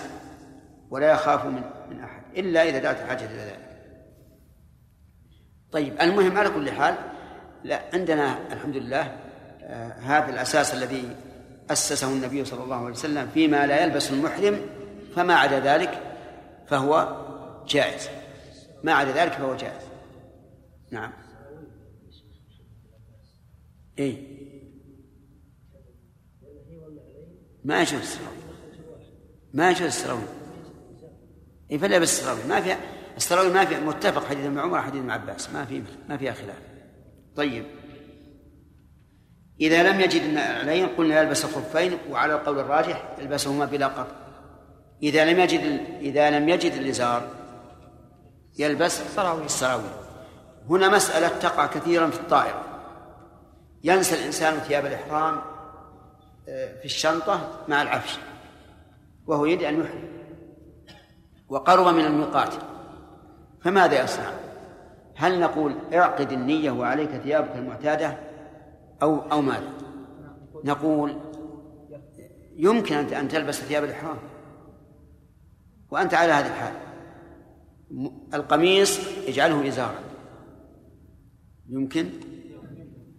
ولا يخاف من من أحد إلا إذا دعت الحاجة إلى ذلك. طيب المهم على كل حال لا عندنا الحمد لله آه هذا الأساس الذي أسسه النبي صلى الله عليه وسلم فيما لا يلبس المحرم فما عدا ذلك فهو جائز. ما عدا ذلك فهو جائز. نعم. اي ما يجوز السراويل. ما يجوز السراويل. اي فليبس السراويل. ما فيها السراويل ما فيها متفق حديث ابن عمر حديث ابن عباس. ما في ما فيها خلاف. طيب. إذا لم يجد النعلين قلنا يلبس الخفين وعلى القول الراجح يلبسهما بلا قطع. إذا لم يجد إذا لم يجد الإزار يلبس السراويل. السراويل. هنا مسألة تقع كثيرا في الطائرة. ينسى الإنسان ثياب الإحرام آه، في الشنطة مع العفش وهو يريد أن يحرم وقرب من الميقات فماذا يصنع؟ هل نقول اعقد النية وعليك ثيابك المعتادة أو أو ماذا؟ نقول يمكن أن تلبس ثياب الإحرام. وأنت على هذه الحال. القميص اجعله إزارا. يمكن؟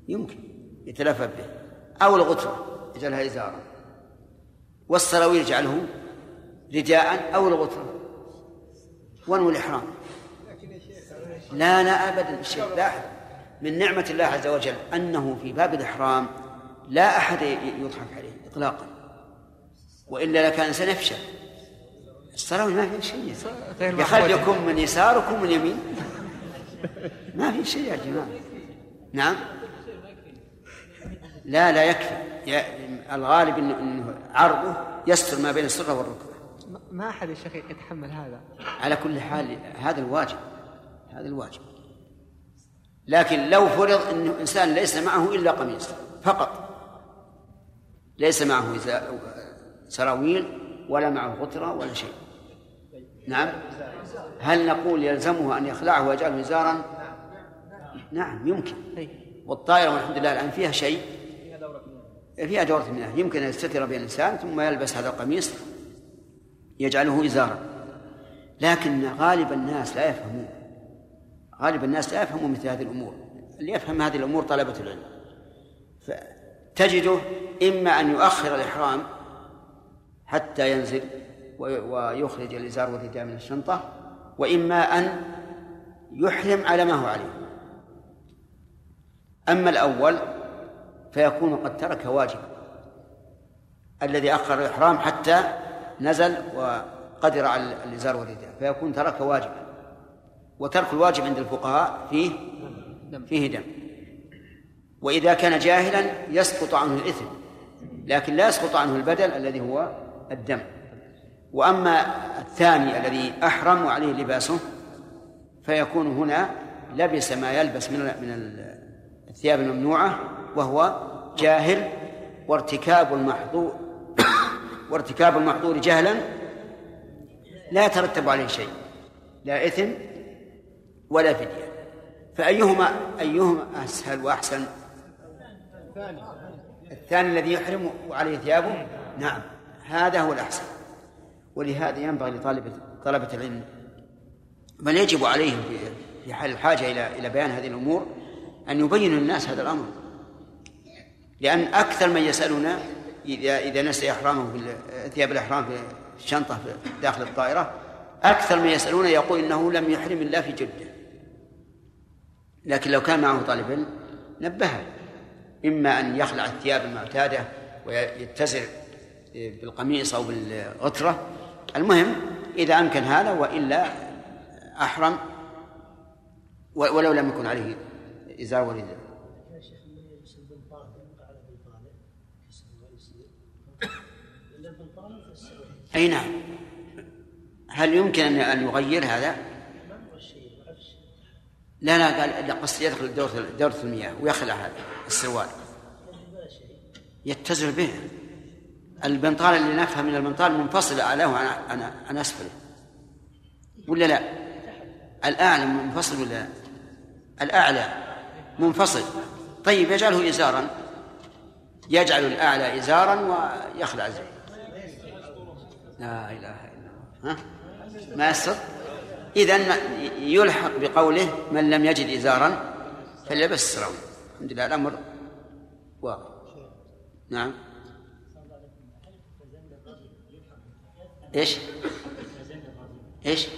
يمكن. يتلفف به. أو الغترة اجعلها إزارا. والسراويل اجعله رداء أو الغترة وانوي الإحرام. لا لا أبدا. شيء لاحظ. من نعمة الله عز وجل أنه في باب الإحرام لا أحد يضحك عليه إطلاقا. وإلا لكان سنفشل. السراويل ما في شيء يخليكم من يساركم من يمين. ما في شيء يا جماعة. نعم. لا لا يكفي. الغالب إنه عرضه يستر ما بين السره والركبة. ما أحد يا شيخ يتحمل هذا. على كل حال هذا الواجب. هذا الواجب. لكن لو فرض إنه إنسان ليس معه إلا قميص فقط. ليس معه سراويل ولا معه غتره ولا شيء. نعم. هل نقول يلزمه أن يخلعه ويجعله ازارا نعم يمكن. والطائرة والحمد لله الآن فيها شيء. فيها دورة مياه يمكن أن يستتر بها الإنسان ثم يلبس هذا القميص يجعله إزارا لكن غالب الناس لا يفهمون. غالب الناس لا يفهمون مثل هذه الأمور. اللي يفهم هذه الأمور طلبة العلم. فتجده إما أن يؤخر الإحرام حتى ينزل ويخرج الإزار والرداء من الشنطة وإما أن يحرم على ما هو عليه. أما الأول فيكون قد ترك واجبا الذي أخر الإحرام حتى نزل وقدر على الإزار والرداء فيكون ترك واجبا وترك الواجب عند الفقهاء فيه فيه دم. وإذا كان جاهلا يسقط عنه الإثم لكن لا يسقط عنه البدل الذي هو الدم. وأما الثاني الذي أحرم وعليه لباسه فيكون هنا لبس ما يلبس من من الثياب الممنوعة وهو جاهل وارتكاب المحظور وارتكاب المحظور جهلا لا يترتب عليه شيء لا إثم ولا فدية. فأيهما أيهما أسهل وأحسن؟ الثاني الذي يحرم وعليه ثيابه؟ نعم هذا هو الأحسن. ولهذا ينبغي لطالب طلبة العلم بل يجب عليهم في حال الحاجة إلى إلى بيان هذه الأمور أن يبينوا للناس هذا الأمر. لأن أكثر من يسألنا إذا إذا نسي إحرامه في ثياب الإحرام في الشنطة في داخل الطائرة أكثر من يسألون يقول إنه لم يحرم إلا في جدة. لكن لو كان معه طالب علم نبهه. إما أن يخلع الثياب المعتادة ويتزر بالقميص أو بالغترة المهم إذا أمكن هذا وإلا أحرم ولو لم يكن عليه إزار ورداء أي نعم. هل يمكن أن يغير هذا؟ لا لا قال قصد يدخل دورة المياه ويخلع هذا السروال يتزر به. البنطال اللي نفهم من البنطال منفصل أعلاه عن عن عن أسفله. ولا لا؟ الأعلى منفصل ولا لا؟ الأعلى منفصل. طيب يجعله إزارا. يجعل الأعلى إزارا ويخلع زي لا إله إلا الله. ها؟ ما يستر إذا يلحق بقوله من لم يجد إزارا فليلبس السراويل الحمد لله الأمر واضح نعم. إيش؟ إيش؟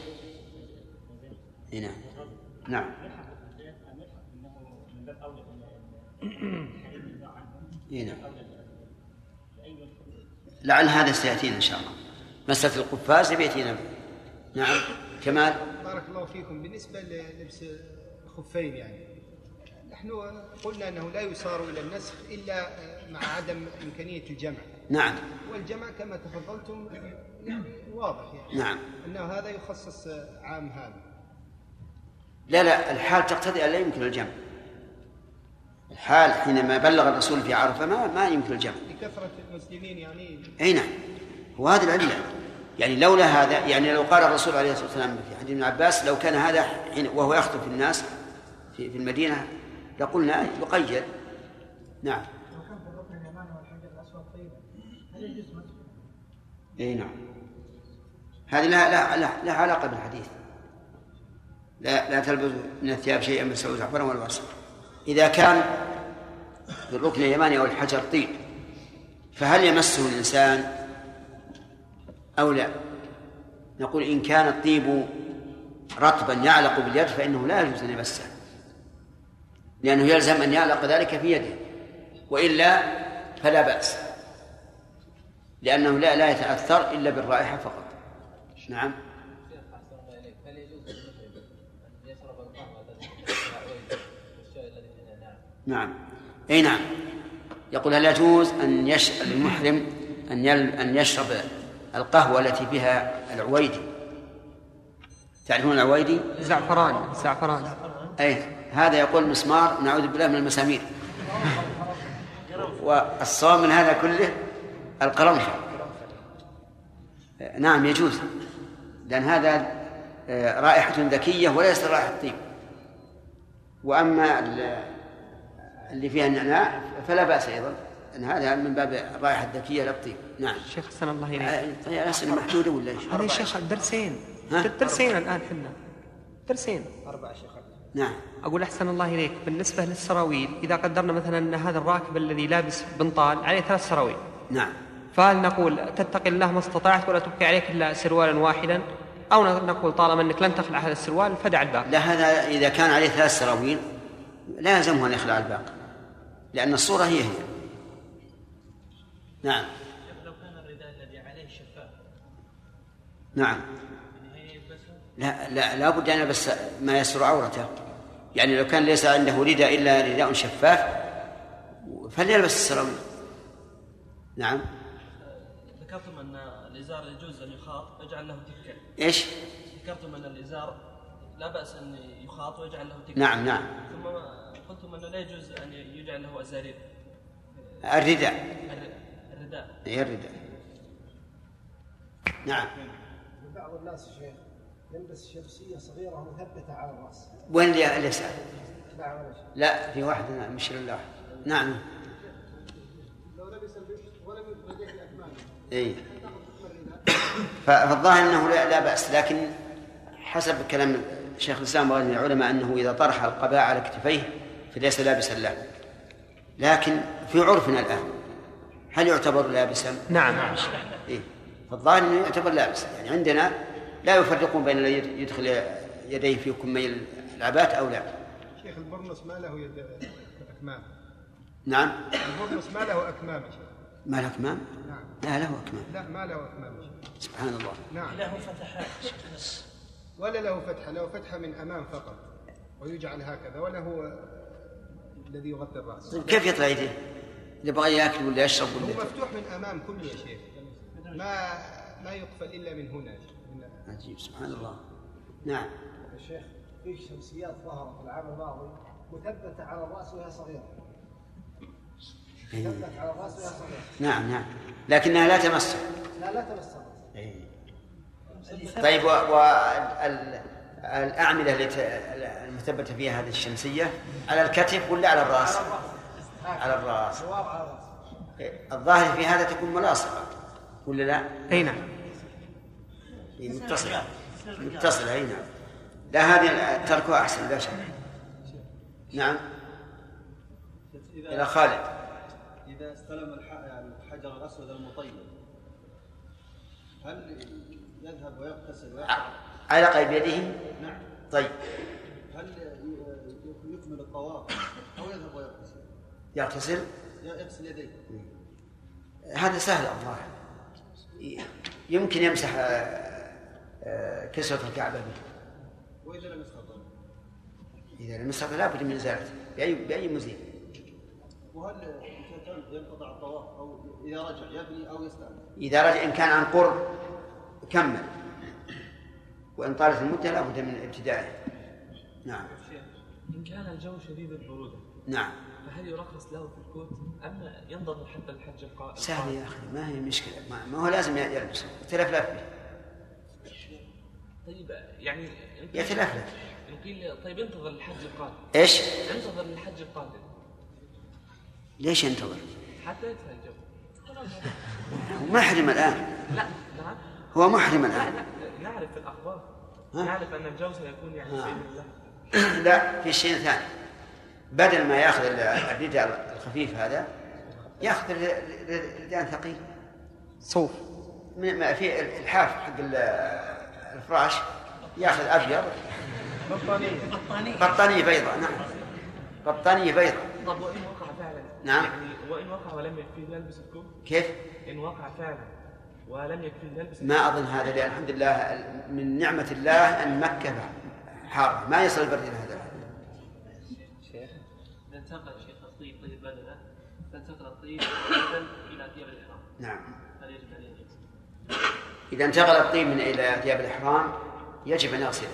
نعم. نعم. نعم. لعل هذا سيأتينا إن شاء الله. مسألة القفاز بيأتينا نعم. كمال؟ بارك الله فيكم. بالنسبة للبس الخفين يعني. نحن قلنا أنه لا يصار إلى النسخ إلا مع عدم إمكانية الجمع. نعم. والجمع كما تفضلتم يعني واضح يعني. نعم. أنه هذا يخصص عام هذا. لا لا الحال تقتضي أن لا يمكن الجمع. الحال حينما بلغ الرسول في عرفة ما, ما يمكن الجمع. لكثرة المسلمين يعني. أي نعم. وهذه العلة يعني لولا هذا يعني لو قال الرسول عليه الصلاة والسلام في حديث ابن عباس لو كان هذا حين وهو يخطب في الناس في, في المدينة لقلنا يقيد. نعم. أي نعم. هذه لا لا لا, لا علاقة بالحديث. لا لا تلبس من الثياب شيئا من سوء زعفرا ولا وصف إذا كان بالركن اليماني أو الحجر طيب فهل يمسه الإنسان أو لا؟ نقول إن كان الطيب رطبا يعلق باليد فإنه لا يجوز أن يمسه لأنه يلزم أن يعلق ذلك في يده وإلا فلا بأس لأنه لا لا يتأثر إلا بالرائحة فقط. نعم. نعم. أي نعم. يقول هل يجوز أن يش... للمحرم أن يل... أن يشرب القهوة التي فيها العويدي؟ تعرفون العويدي؟ زعفران زعفران. أي هذا يقول مسمار نعوذ بالله من المسامير. والصواب من هذا كله القرنفل. نعم يجوز. لأن هذا آه، رائحة ذكية وليست رائحة طيب. وأما اللي فيها النعناع فلا بأس أيضا أن هذا من باب الرائحة الذكية لا الطيب. نعم. شيخ حسن الله إليك. آه، طيب أسئلة محدودة ولا إيش؟ هذا شيخ درسين؟ درسين الآن حنا. درسين. أربع شيخ. نعم. أقول أحسن الله إليك. بالنسبة للسراويل إذا قدرنا مثلا أن هذا الراكب الذي لابس بنطال عليه ثلاث سراويل. نعم. فهل نقول تتقي الله ما استطعت ولا تبقي عليك إلا سروالا واحدا أو نقول طالما أنك لن تخلع هذا السروال فدع الباقي. لا هذا إذا كان عليه ثلاث سراويل لا يلزمه أن يخلع الباقي لأن الصورة هي هي. نعم. لو كان الرداء الذي عليه شفاف نعم. لا لا لا بد أن يلبس ما يستر عورته. يعني لو كان ليس عنده رداء إلا رداء شفاف فليلبس السراويل. نعم. ان الإزار يجوز أن يخاط ويجعل له تكة. إيش؟ ذكرتم ان الإزار لا بأس أن يخاط ويجعل له تكة. نعم نعم. ثم قلتم أنه لا يجوز أن يجعل له أزارير. الرداء. الر- الرداء. هي الرداء. نعم. بعض الناس شيخ يلبس شمسية صغيرة مثبتة على الرأس. وين اللي اللي يسأل؟ لا في واحد مش الله. نعم. لو لبس البشت ولم يديه الأكمام اي فالظاهر أنه لا, لا بأس لكن حسب كلام شيخ الإسلام وغيره من العلماء أنه إذا طرح القباء على كتفيه فليس لابسا له. لكن في عرفنا الآن هل يعتبر لابسا؟ نعم. إيه؟ فالظاهر أنه يعتبر لابس يعني عندنا لا يفرقون بين الذي يدخل يديه في كمي العبات أو لا. شيخ البرنس ما له يد أكمام. نعم. البرنس ما له شيخ. ما له أكمام؟ نعم. لا له أكمام. لا ما له شيخ. سبحان الله. نعم. له فتحات بس ولا له فتحة له فتحة من أمام فقط ويجعل هكذا ولا هو الذي يغطي الرأس. طيب كيف يطلع يديه؟ اللي بغى يأكل ولا يشرب هو ولا مفتوح من أمام كله يا شيخ. ما ما يقفل إلا من هنا. عجيب سبحان الله. نعم. يا شيخ في شمسيات ظهرت العام الماضي مثبتة على الرأس وهي صغيرة مثبتة على الرأس وهي صغيرة. نعم نعم. لكنها لا تمس. لا لا تمس. طيب والأعمدة التي المثبتة فيها هذه الشمسية على الكتف ولا على الرأس؟ على على الرأس. الظاهر في هذا تكون ملاصقة ولا لا؟ أي نعم. هي متصلة. متصلة أي نعم. لا هذه تركها أحسن لا شك. نعم. إلى خالد. إذا استلم الح- يعني الحجر الأسود المطيب هل يذهب ويغتسل ويحرم؟ علق بيده نعم. طيب. هل يكمل الطواف أو يذهب ويغتسل؟ يغتسل؟ يغسل يديه. هذا سهل الظاهر يمكن يمسح آه، آه، كسوة الكعبة به. وإذا لم يستطع؟ إذا لم يستطع لابد من إزالته بأي بأي مزيل وهل ينقطع الطواف أو إذا رجع يبني أو يستأنف؟ إذا رجع إن كان عن قرب كمل. وإن طالت المدة لابد من ابتدائه نعم. إن كان الجو شديد البرودة نعم. فهل يرخص له في الكوت أم ينتظر حتى الحج القائم؟ سهل يا أخي ما هي مشكلة. ما, ما هو لازم يلبسه يتلفلف به طيب يعني يتلفلف إن قيل طيب انتظر الحج القادم. إيش؟ انتظر الحج القادم. ليش ينتظر؟ حتى يدفع الجو هو محرم الآن. لا نعم. هو محرم لا الآن. لا نعرف في الأخبار. ها؟ نعرف أن الجو سيكون يعني. بإذن الله لا في شيء ثاني. بدل ما يأخذ الرداء الخفيف هذا يأخذ رداء ثقيل صوف. من- ما في الحاف حق ال- الفراش يأخذ أبيض. بطانية. بيضاء نعم. بطانية بيضاء طب وإن وقع فعلا نعم. يعني وإن وقع ولم يكفيه يلبس الكوت كيف؟ إن وقع فعلا ولم يكفيه يلبس ما أظن هذا لأن الحمد لله من نعمة الله أن مكة حارة. ما يصل البرد إلى هذا الحد. إذا انتقل شيخ الطيب طيب بدنه فانتقل الطيب بدل إلى ثياب الإحرام. نعم. هل يجب عليه أن؟ إذا انتقل الطيب من إلى ثياب الإحرام يجب أن يغسله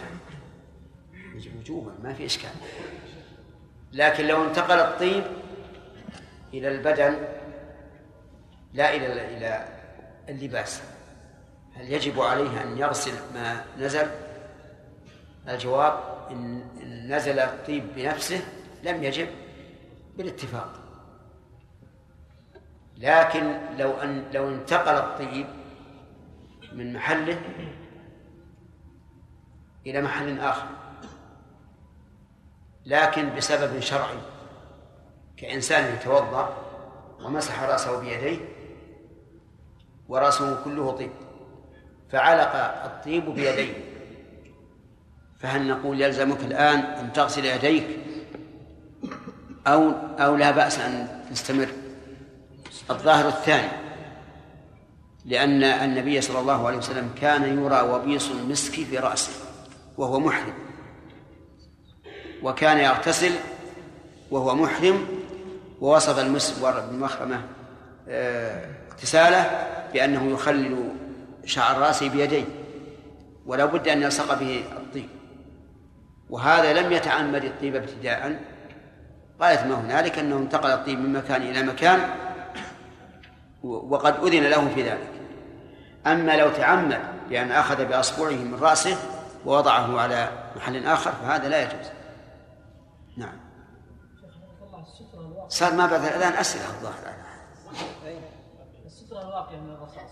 يجب وجوبا ما في إشكال. لكن لو انتقل الطيب إلى البدن لا إلى إلى اللباس. هل يجب عليه أن يغسل ما نزل؟ الجواب إن نزل الطيب بنفسه لم يجب بالاتفاق. لكن لو أن لو انتقل الطيب من محله إلى محل آخر. لكن بسبب شرعي. كإنسان يتوضأ ومسح رأسه بيديه ورأسه كله طيب فعلق الطيب بيديه. فهل نقول يلزمك الآن أن تغسل يديك؟ أو أو لا بأس أن تستمر؟ الظاهر الثاني لأن النبي صلى الله عليه وسلم كان يرى وبيص المسك في رأسه وهو محرم وكان يغتسل وهو محرم ووصف المسور بن مخرمة آه، اغتساله بأنه يخلل شعر رأسه بيديه ولا بد أن يلصق به الطيب. وهذا لم يتعمد الطيب ابتداء غاية ما هنالك؟ أنه انتقل الطيب من مكان إلى مكان وقد أذن له في ذلك. أما لو تعمد بأن أخذ بأصبعه من رأسه ووضعه على محل آخر فهذا لا يجوز. نعم. صار ما بعد الآن أسئلة الظاهر. السترة الواقية من الرصاص.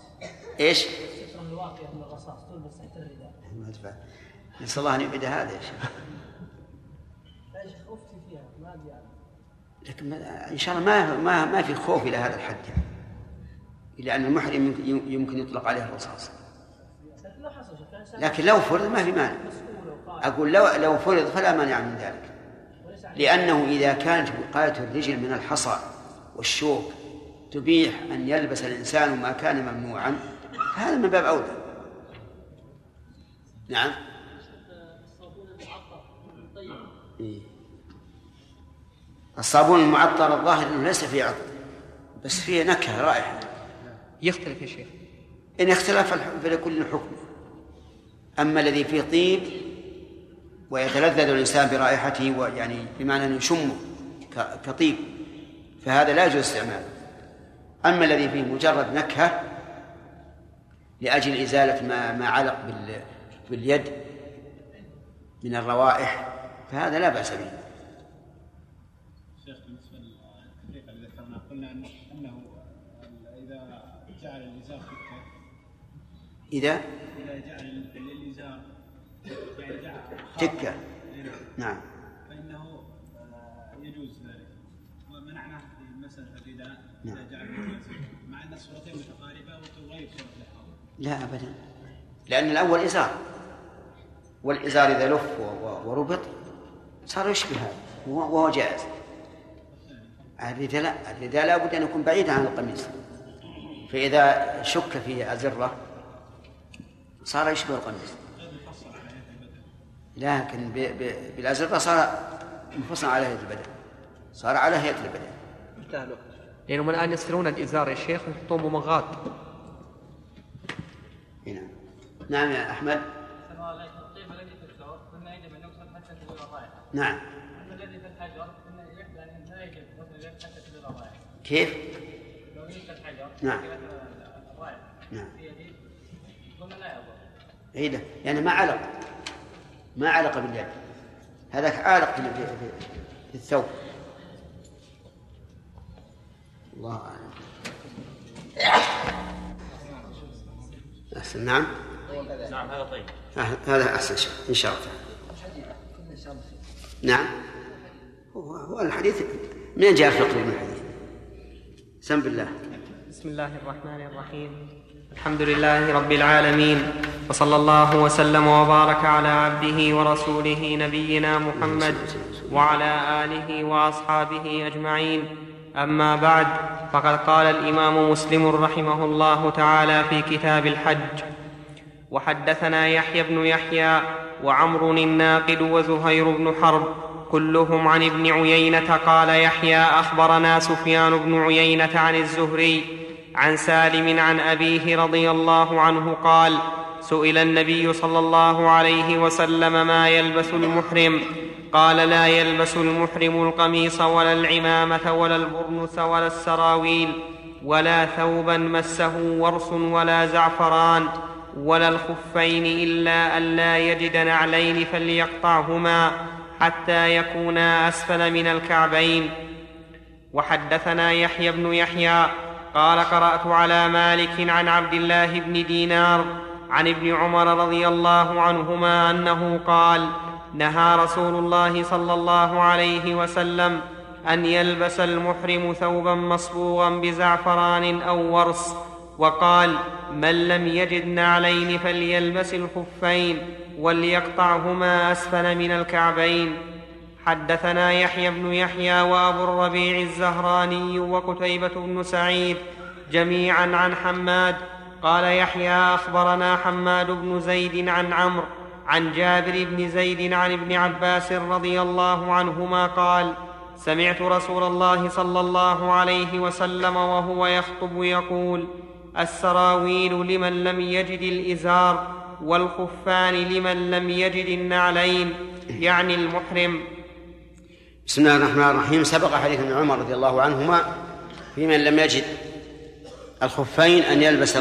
إيش؟ السترة الواقية من الرصاص. تلبس تحت الرداء ما. نسأل الله أن يبعد هذا يا شيخ. يا شيخ أفتي فيها ما أدري عنها لكن إن شاء الله ما ما ما في خوف إلى هذا الحد يعني. لأن المحرم يمكن- يطلق عليه الرصاص. لكن لو فرض ما في مانع. أقول لو لو فرض فلا مانع من ذلك. لأنه إذا كانت وقاية الرجل من الحصى والشوك تبيح أن يلبس الإنسان ما كان ممنوعا هذا من باب أولى. نعم. الصابون المعطر إيه. الصابون المعطر الظاهر أنه ليس فيه عطر بس فيه نكهة رائحة يختلف يا شيخ. إن اختلف فلكل حكم. أما الذي فيه طيب ويتلذذ الإنسان برائحته ويعني بمعنى أنه يشمه كطيب فهذا لا يجوز استعماله. أما الذي فيه مجرد نكهة لأجل إزالة ما ما علق باليد من الروائح فهذا لا بأس به. شيخ بالنسبة اللي قلنا أنه إذا جعل إذا؟ تكة نعم. فإنه آه، يجوز ذلك. ومنعنا في مسألة الرداء نعم. إذا جعل الإزار مع أن الصورتين متقاربة وتغير صورة لا أبدا. لأن الأول إزار. والإزار إذا لف وربط صار يشبه هذا. وهو وهو جائز. الرداء لا. الرداء لابد أن يكون بعيدا عن القميص. فإذا شك في أزرة صار يشبه القميص. لكن ب- ب- بالأزرة صار منفصلا على هيئة البدن. صار على هيئة البدن. انتهى الوقت. لأنهم الآن يصيرون الإزار يا شيخ ويحطون ممغات هنا. نعم يا أحمد. سماه عليك الطيب الذي في قلنا يجب أن يغسل حتى تزول الرائحه نعم. اما الذي في الحجر؟ قلنا يجب أن لا يجب غسل اليد حتى تزول الرائحه كيف؟ لو يجب الحجر نعم. الرائحه نعم. في يدي قلنا لا يضر. اي لا يعني ما علق. ما علق باليد. هذاك عالق في, في, في, في الثوب. الله أعلم. أحسن. نعم. نعم هذا طيب. أه- هذا أحسن شيء إن شاء الله. نعم. هو, هو الحديث منين جاء الفقه من الحديث؟ سم بالله بسم الله الرحمن الرحيم. الحمد لله رب العالمين وصلى الله وسلم وبارك على عبده ورسوله نبينا محمد وعلى آله وأصحابه أجمعين. أما بعد فقد قال الإمام مسلم رحمه الله تعالى في كتاب الحج وحدثنا يحيى بن يحيى وعمر الناقد وزهير بن حرب كلهم عن ابن عيينة قال يحيى أخبرنا سفيان بن عيينة عن الزهري عن سالم عن أبيه رضي الله عنه قال سئل النبي صلى الله عليه وسلم ما يلبس المحرم؟ قال لا يلبس المحرم القميص ولا العمامة ولا البرنس ولا السراويل ولا ثوبا مسه ورس ولا زعفران ولا الخفين إلا أن لا يجد نعلين فليقطعهما حتى يكونا أسفل من الكعبين. وحدثنا يحيى بن يحيى قال قرأت على مالك عن عبد الله بن دينار عن ابن عمر رضي الله عنهما أنه قال نهى رسول الله صلى الله عليه وسلم أن يلبس المحرم ثوبا مصبوغا بزعفران أو ورس وقال من لم يجد نعلين فليلبس الخفين وليقطعهما أسفل من الكعبين. حدثنا يحيى بن يحيى وابو الربيع الزهراني وقتيبة بن سعيد جميعا عن حماد. قال يحيى أخبرنا حماد بن زيد عن عمرو عن جابر بن زيد عن ابن عباس رضي الله عنهما قال سمعت رسول الله صلى الله عليه وسلم وهو يخطب يقول السراويل لمن لم يجد الإزار والخفان لمن لم يجد النعلين يعني المحرم. بسم الله الرحمن الرحيم. سبق حديث ابن عمر رضي الله عنهما في من لم يجد الخفين أن يلبس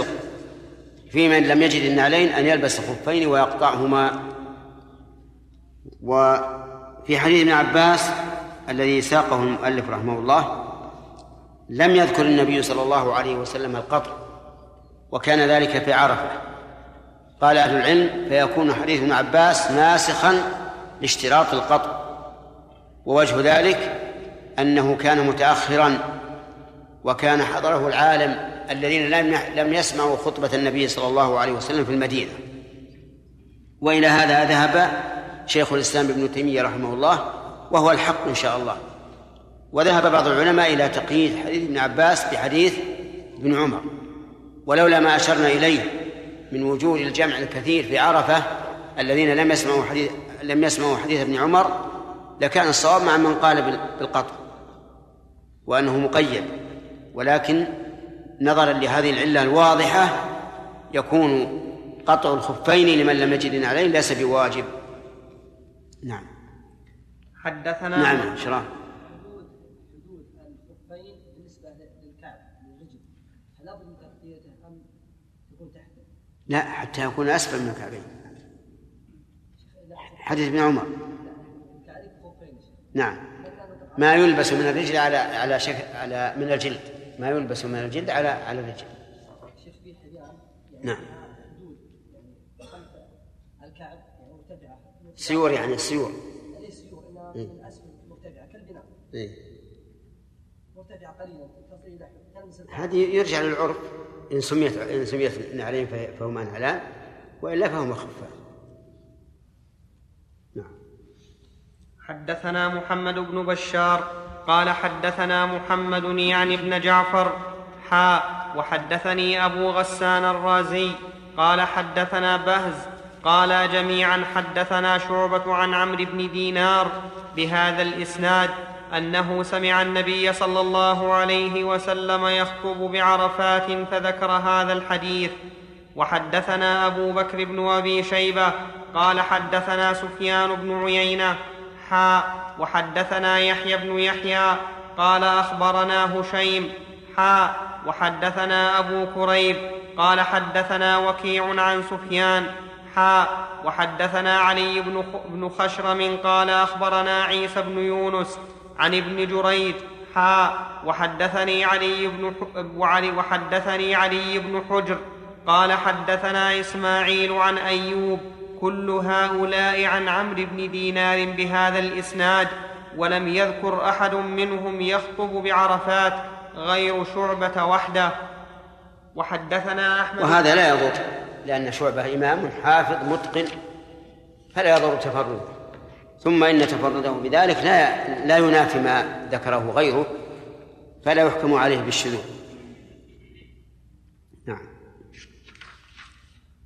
في من لم يجد النعلين أن يلبس الخفين ويقطعهما. وفي حديث ابن عباس الذي ساقه المؤلف رحمه الله لم يذكر النبي صلى الله عليه وسلم القطع وكان ذلك في عرفة. قال أهل العلم فيكون حديث ابن عباس ناسخا لاشتراط القطع. ووجه ذلك أنه كان متأخرا وكان حضره العالم الذين لم لم يسمعوا خطبة النبي صلى الله عليه وسلم في المدينة. وإلى هذا ذهب شيخ الإسلام ابن تيمية رحمه الله وهو الحق إن شاء الله. وذهب بعض العلماء إلى تقييد حديث ابن عباس بحديث ابن عمر. ولولا ما أشرنا إليه من وجود الجمع الكثير في عرفة الذين لم يسمعوا حديث لم يسمعوا حديث ابن عمر لكان الصواب مع من قال بالقطع وأنه مقيد ولكن نظرا لهذه العلة الواضحة يكون قطع الخفين لمن لم يجد عليه ليس بواجب. نعم. حدثنا نعم شراه. حدود حدود الخفين بالنسبة للكعب للرجل هل لابد من تغطيته ام تكون تحته؟ لا حتى يكون أسفل من الكعبين. حديث ابن عمر الكعب خفين يا شيخ. نعم. ما يلبس من الرجل على على شكل على من الجلد. ما يلبس من الجلد على على الرجل. نعم. سيور يعني سيور ليس سيور انها إيه. إيه. هذه يرجع للعرف. إن سميت إن سميت نعلين فهما نعلان وإلا فهما خفان نعم حدثنا محمد بن بشار قال حدثنا محمد يعني ابن جعفر حاء وحدثني أبو غسان الرازي قال حدثنا بهز قال جميعا حدثنا شعبة عن عمرو بن دينار بهذا الإسناد أنه سمع النبي صلى الله عليه وسلم يخطب بعرفات فذكر هذا الحديث. وحدثنا أبو بكر بن أبي شيبة قال حدثنا سفيان بن عيينة وحدثنا يحيى بن يحيى قال أخبرنا هشيم حاء وحدثنا أبو كريب قال حدثنا وكيع عن سفيان حاء وحدثنا علي بن خشرم قال أخبرنا عيسى بن يونس عن ابن جريج حاء وحدثني علي بن وحدثني علي بن حجر قال حدثنا إسماعيل عن أيوب كل هؤلاء عن عمرو بن دينار بهذا الإسناد ولم يذكر أحد منهم يخطب بعرفات غير شعبة وحده. وحدثنا أحمد وهذا لا يضر لأن شعبة إمام حافظ متقن فلا يضر تفرده. ثم إن تفرده بذلك لا لا ينافي ما ذكره غيره فلا يحكم عليه بالشذوذ.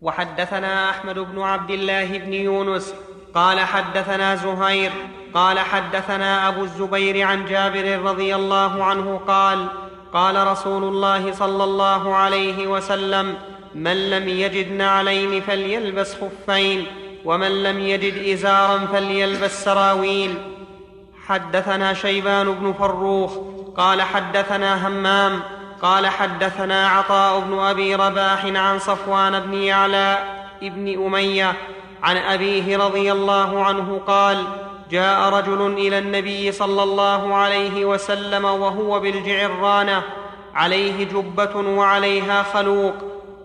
وحدثنا أحمد بن عبد الله بن يونس قال حدثنا زهير قال حدثنا أبو الزبير عن جابر رضي الله عنه قال قال رسول الله صلى الله عليه وسلم من لم يجد نعلين فليلبس خفين ومن لم يجد إزارا فليلبس سراويل. حدثنا شيبان بن فروخ قال حدثنا همام قال حدثنا عطاء بن أبي رباح عن صفوان بن يعلى بن أمية عن أبيه رضي الله عنه قال جاء رجل إلى النبي صلى الله عليه وسلم وهو بالجعرانة عليه جبة وعليها خلوق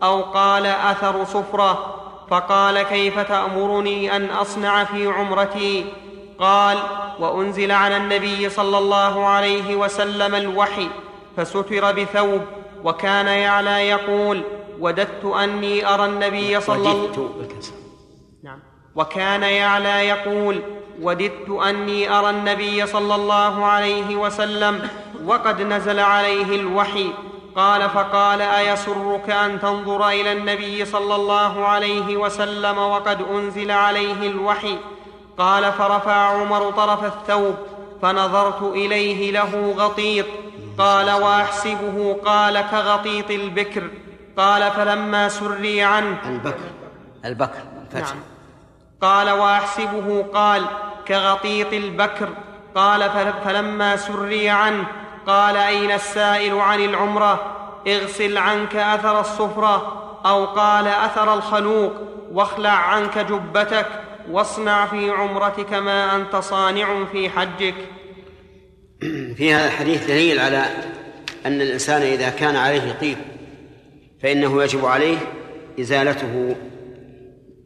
أو قال أثر صفرة فقال كيف تأمرني أن أصنع في عمرتي؟ قال وأنزل على النبي صلى الله عليه وسلم الوحي فستر بثوب وكان يعلى يقول وددت أني أرى النبي صلى الله وجدت بالكسر نعم. وكان يعلى يقول وددت أني أرى النبي صلى الله عليه وسلم وقد نزل عليه الوحي. قال فقال أيسرك أن تنظر إلى النبي صلى الله عليه وسلم وقد أنزل عليه الوحي؟ قال فرفع عمر طرف الثوب فنظرت إليه له غطيط قال واحسبه قال كغطيط البكر. قال فلما سري عنه. البكر البكر الفتح نعم. قال واحسبه قال كغطيط البكر. قال فل- فلما سري عنه قال أين السائل عن العمرة؟ اغسل عنك أثر الصفرة أو قال أثر الخلوق واخلع عنك جبتك واصنع في عمرتك ما أنت صانع في حجك. في هذا الحديث دليل على أن الإنسان إذا كان عليه طيب فإنه يجب عليه إزالته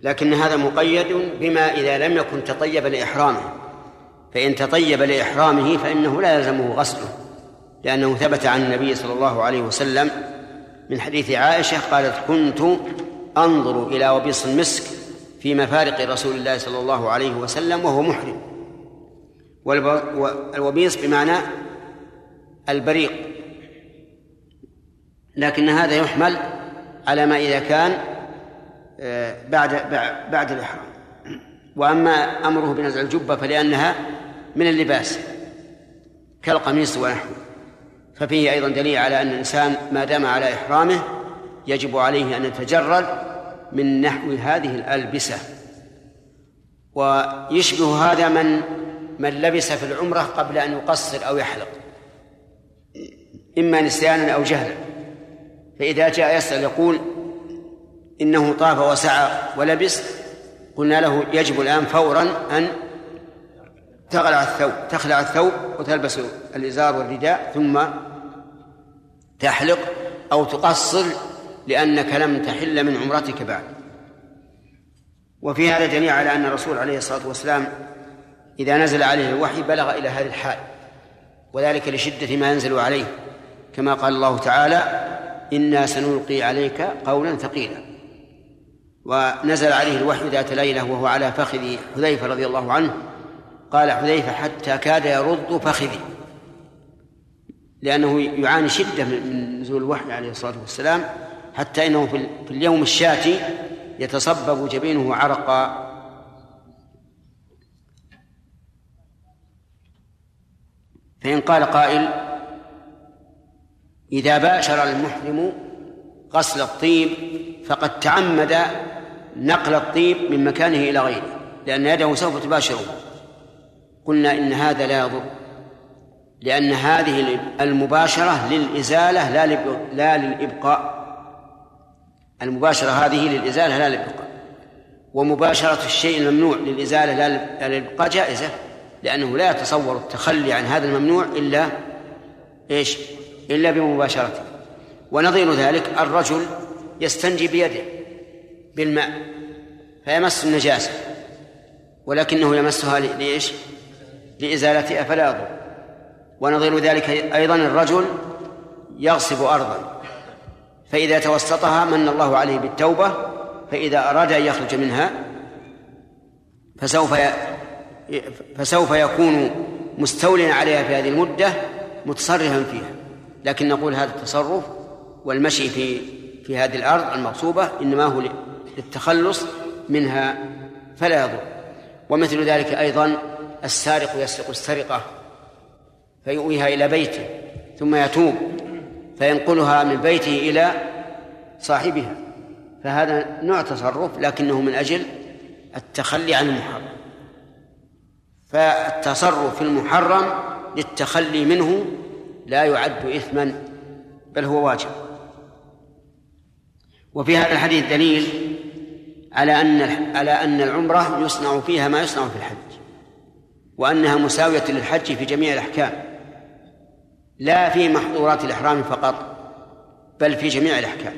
لكن هذا مقيد بما إذا لم يكن تطيب لإحرامه. فإن تطيب لإحرامه فإنه لا يلزمه غسله لأنه ثبت عن النبي صلى الله عليه وسلم من حديث عائشة قالت كنت أنظر إلى وبيص المسك في مفارق رسول الله صلى الله عليه وسلم وهو محرم. والوبيص بمعنى البريق. لكن هذا يحمل على ما إذا كان آه، بعد بع- بعد الإحرام. وأما أمره بنزع الجبة فلأنها من اللباس كالقميص ونحوه. ففيه أيضا دليل على أن الإنسان ما دام على إحرامه يجب عليه أن يتجرد من نحو هذه الألبسة. ويشبه هذا من من لبس في العمرة قبل أن يقصر أو يحلق. إما نسيانا أو جهلا. فإذا جاء يسأل يقول إنه طاف وسعى ولبس قلنا له يجب الآن فورا أن تخلع الثوب تخلع الثوب وتلبس الإزار والرداء ثم تحلق أو تقصر لأنك لم تحل من عمرتك بعد. وفي هذا دليل على أن الرسول عليه الصلاة والسلام إذا نزل عليه الوحي بلغ إلى هذه الحال وذلك لشدة ما ينزل عليه. كما قال الله تعالى إنا سنلقي عليك قولا ثقيلا. ونزل عليه الوحي ذات ليلة وهو على فخذ حذيفة رضي الله عنه. قال حذيفة حتى كاد يرد فخذي. لأنه يعاني شدة من نزول الوحي عليه الصلاة والسلام حتى إنه في اليوم الشاتي يتصبب جبينه عرقا. فإن قال قائل إذا باشر المحرم غسل الطيب فقد تعمد نقل الطيب من مكانه إلى غيره لأن يده سوف تباشره. قلنا إن هذا لا يضر لأن هذه المباشرة للإزالة لا لا للإبقاء. المباشرة هذه للإزالة لا للإبقاء. ومباشرة الشيء الممنوع للإزالة لا للإبقاء جائزة. لأنه لا يتصور التخلي عن هذا الممنوع إلا إيش؟ إلا بمباشرته. ونظير ذلك الرجل يستنجي بيده بالماء فيمس النجاسة ولكنه يمسها لإيش؟ لإزالتها فلا يضر. ونظير ذلك أيضا الرجل يغصب أرضا. فإذا توسطها من الله عليه بالتوبة فإذا أراد أن يخرج منها فسوف فسوف يكون مستوليا عليها في هذه المدة متصرفا فيها. لكن نقول هذا التصرف والمشي في في هذه الأرض المغصوبة إنما هو للتخلص منها فلا يضر. ومثل ذلك أيضا السارق يسرق السرقة فيؤويها إلى بيته ثم يتوب فينقلها من بيته إلى صاحبها. فهذا نوع تصرف لكنه من أجل التخلي عن المحرم. فالتصرف في المحرم للتخلي منه لا يعد إثما بل هو واجب. وفي هذا الحديث دليل على أن على أن العمرة يصنع فيها ما يصنع في الحج وأنها مساوية للحج في جميع الأحكام لا في محظورات الإحرام فقط بل في جميع الأحكام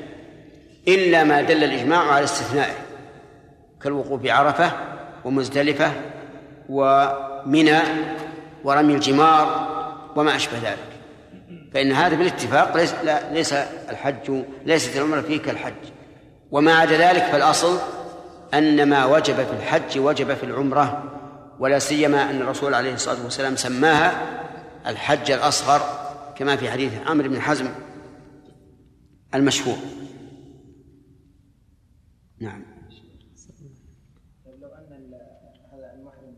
إلا ما دل الإجماع على استثنائه كالوقوف بعرفة ومزدلفة ومنى ورمي الجمار وما أشبه ذلك. فإن هذا بالاتفاق ليس لا ليس الحج ليست العمرة فيه كالحج. وما عدا ذلك فالأصل أن ما وجب في الحج وجب في العمرة ولا سيما أن الرسول عليه الصلاة والسلام سماها الحج الأصغر كما في حديث عمرو بن حزم المشهور. نعم لو أن هذا المحرم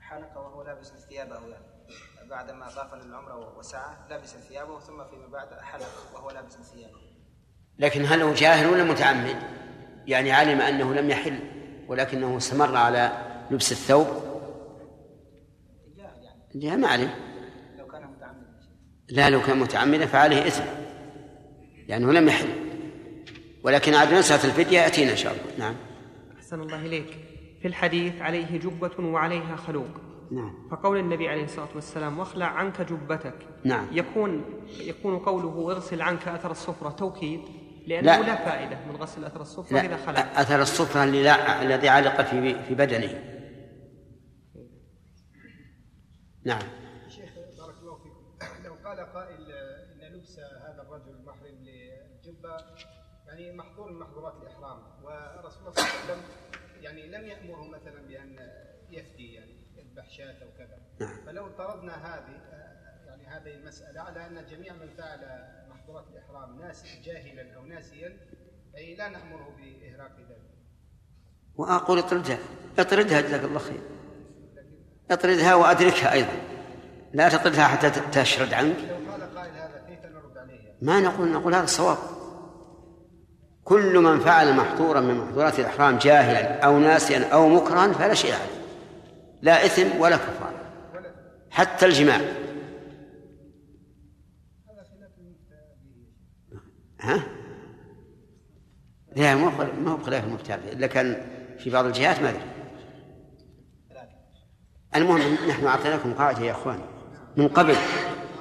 حلق وهو لابس ثيابه يعني طاف للعمرة وسعى لبس ثيابه ثم فيما بعد حلق وهو لابس ثيابه. لكن هل هو جاهل ولا متعمد؟ يعني علم أنه لم يحل ولكنه استمر على لبس الثوب؟ جاهل ما علم لو كان متعمدا. لا لو كان متعمدا فعليه إثم. لأنه لم يحل. ولكن عاد مسألة الفدية يأتينا إن شاء الله. نعم. أحسن الله إليك. في الحديث عليه جبة وعليها خلوق. نعم. فقول النبي عليه الصلاة والسلام واخلع عنك جبتك. نعم. يكون يكون قوله اغسل عنك أثر الصفرة توكيد لأنه لا. لا, فائدة من غسل أثر الصفرة إذا خلع. لا أثر الصفرة اللي لا الذي علق في في بدنه. نعم. شيخ بارك الله فيكم. لو قال قائل إن لبس هذا الرجل المحرم للجبة يعني محظور من محظورات الإحرام. ورسول الله صلى الله عليه وسلم يعني لم يأمره مثلا يذبح شاة أو كذا. نعم. فلو افترضنا هذه يعني هذه المسألة على أن جميع من فعل محظورات الإحرام ناس جاهلا أو ناسيا أي لا نأمره بإهراق ذلك. وأقول اطردها اطردها جزاك الله خير. اطردها وأدركها أيضا. لا تطردها حتى تشرد عنك. لو قال قائل هذا كيف نرد عليه؟ ما نقول نقول هذا الصواب. كل من فعل محظورا من محظورات الإحرام جاهلا أو ناسيا أو مكرها فلا شيء عليه. لا إثم ولا كفارة حتى الجماع. ها؟ لا مو ما هو بخلاف المفتى به إلا كان في بعض الجهات ما أدري. المهم نحن أعطيناكم قاعدة يا إخوان. من قبل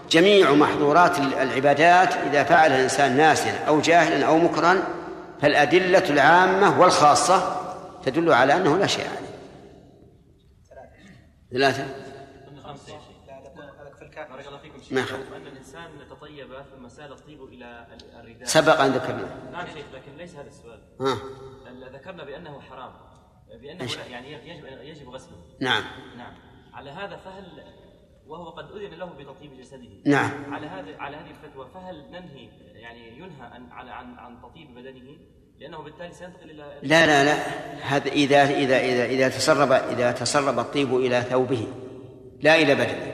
جميع محظورات العبادات إذا فعل الإنسان ناسيا أو جاهلا أو مكرا فالأدلة العامة والخاصة تدل على أنه لا شيء عليه ثلاثة خمسة يا شيخ هذا في الكافر بارك الله فيكم شيخ نعم. لو أن الإنسان تطيب ثم سال الطيب إلى الرداء سبق أن ذكرنا نعم شيخ لكن ليس هذا السؤال ها ذكرنا بأنه حرام بأنه؟ لا يعني يجب يجب غسله نعم نعم على هذا فهل وهو قد أذن له بتطيب جسده نعم. على هذا على هذه الفتوى فهل ننهي يعني ينهى عن عن, عن تطيب بدنه لأنه بالتالي سينتقل إلى لا لا لا. هذا إذا إذا إذا إذا تسرب إذا تسرب الطيب إلى ثوبه لا إلى بدنه.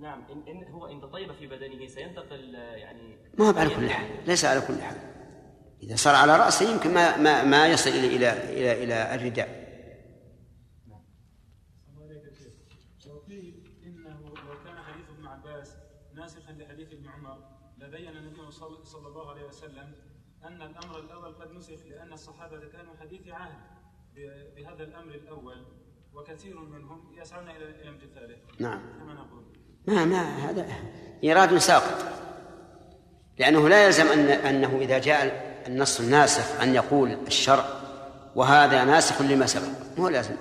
نعم إن, إن هو إن تطيب في بدنه سينتقل يعني ما هو على كل حال ليس على كل حال. إذا صار على رأسه يمكن ما ما ما يصل إلى إلى إلى, إلى الرداء الله عليك يا شيخ لو قيل انه لو كان حديث ابن عباس ناسخا لحديث ابن عمر لبين النبي صلى صلى الله عليه وسلم ان الامر الأول قد نسخ الصحابه كانوا حديث عهد بهذا الأمر الأول وكثير منهم يسعون إلى إلى امتثاله. نعم. كما نقول. ما ما هذا إيراد ساقط. لأنه لا يلزم أن أنه إذا جاء النص الناسخ أن يقول الشرع وهذا ناسخ لما سبق. مو لازم.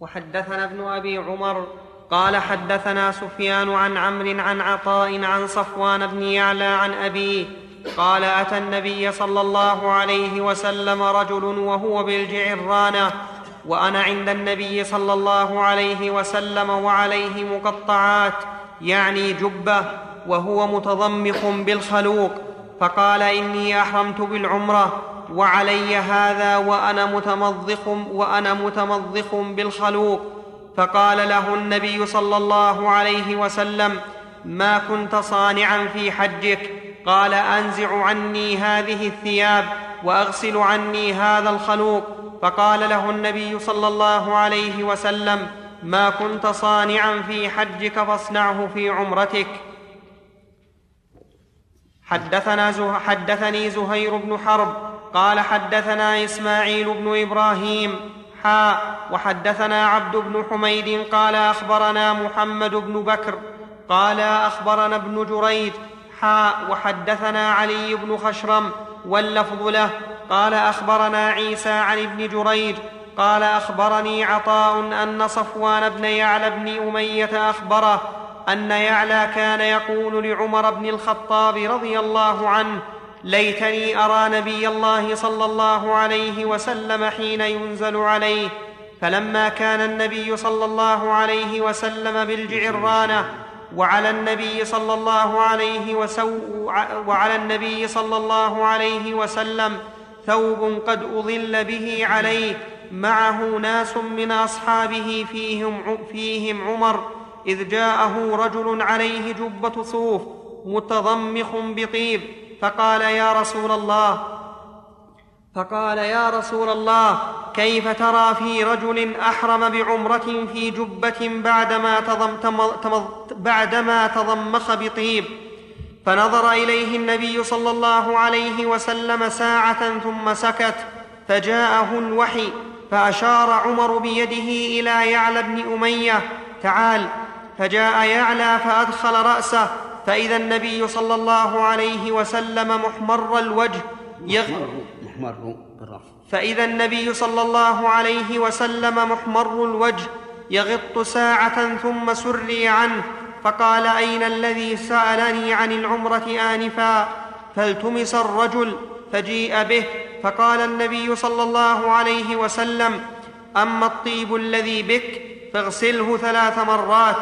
وحدثنا ابن أبي عمر قال حدثنا سفيان عن عمرو عن عطاء عن صفوان بن يعلى عن أبيه قال أتى النبي صلى الله عليه وسلم رجل وهو بالجعرانه وأنا عند النبي صلى الله عليه وسلم وعليه مقطعات يعني جبة وهو متضمخ بالخلوق. فقال إني أحرمت بالعمرة وعلي هذا وأنا متمضخ وأنا متمضخ بالخلوق. فقال له النبي صلى الله عليه وسلم ما كنت صانعا في حجك قال أنزع عني هذه الثياب وأغسل عني هذا الخلوق. فقال له النبي صلى الله عليه وسلم ما كنت صانعا في حجك فاصنعه في عمرتك. حدثنا زه حدثني زهير بن حرب قال حدثنا إسماعيل بن إبراهيم حاء وحدثنا عبد بن حميد قال أخبرنا محمد بن بكر قال أخبرنا ابن جريج حاء وحدثنا علي بن خشرم واللفظ له قال أخبرنا عيسى عن ابن جريج قال أخبرني عطاء أن صفوان بن يعلى بن أمية أخبره أن يعلى كان يقول لعمر بن الخطاب رضي الله عنه ليتني أرى نبي الله صلى الله عليه وسلم حين ينزل عليه فلما كان النبي صلى الله عليه وسلم بالجعرانة وعلى النبي صلى الله عليه وسو وعلى النبي صلى الله عليه وسلم ثوب قد أظل به عليه. معه ناس من أصحابه فيهم فيهم عمر. إذ جاءه رجل عليه جبة صوف متضمخ بطيب. فقال يا رسول الله فقال يا رسول الله كيف ترى في رجل أحرم بعمرة في جبة بعدما تضم تم تم بعدما تضمخ بطيب؟ فنظر إليه النبي صلى الله عليه وسلم ساعة ثم سكت فجاءه الوحي فأشار عمر بيده إلى يعلى بن أمية تعال فجاء يعلى فأدخل رأسه فإذا النبي صلى الله عليه وسلم محمر الوجه يغ... محمر بالرفع فإذا النبي صلى الله عليه وسلم محمر الوجه يغط ساعة ثم سري عنه فقال أين الذي سألني عن العمرة آنفا؟ فالتمس الرجل فجيء به فقال النبي صلى الله عليه وسلم أما الطيب الذي بك فاغسله ثلاث مرات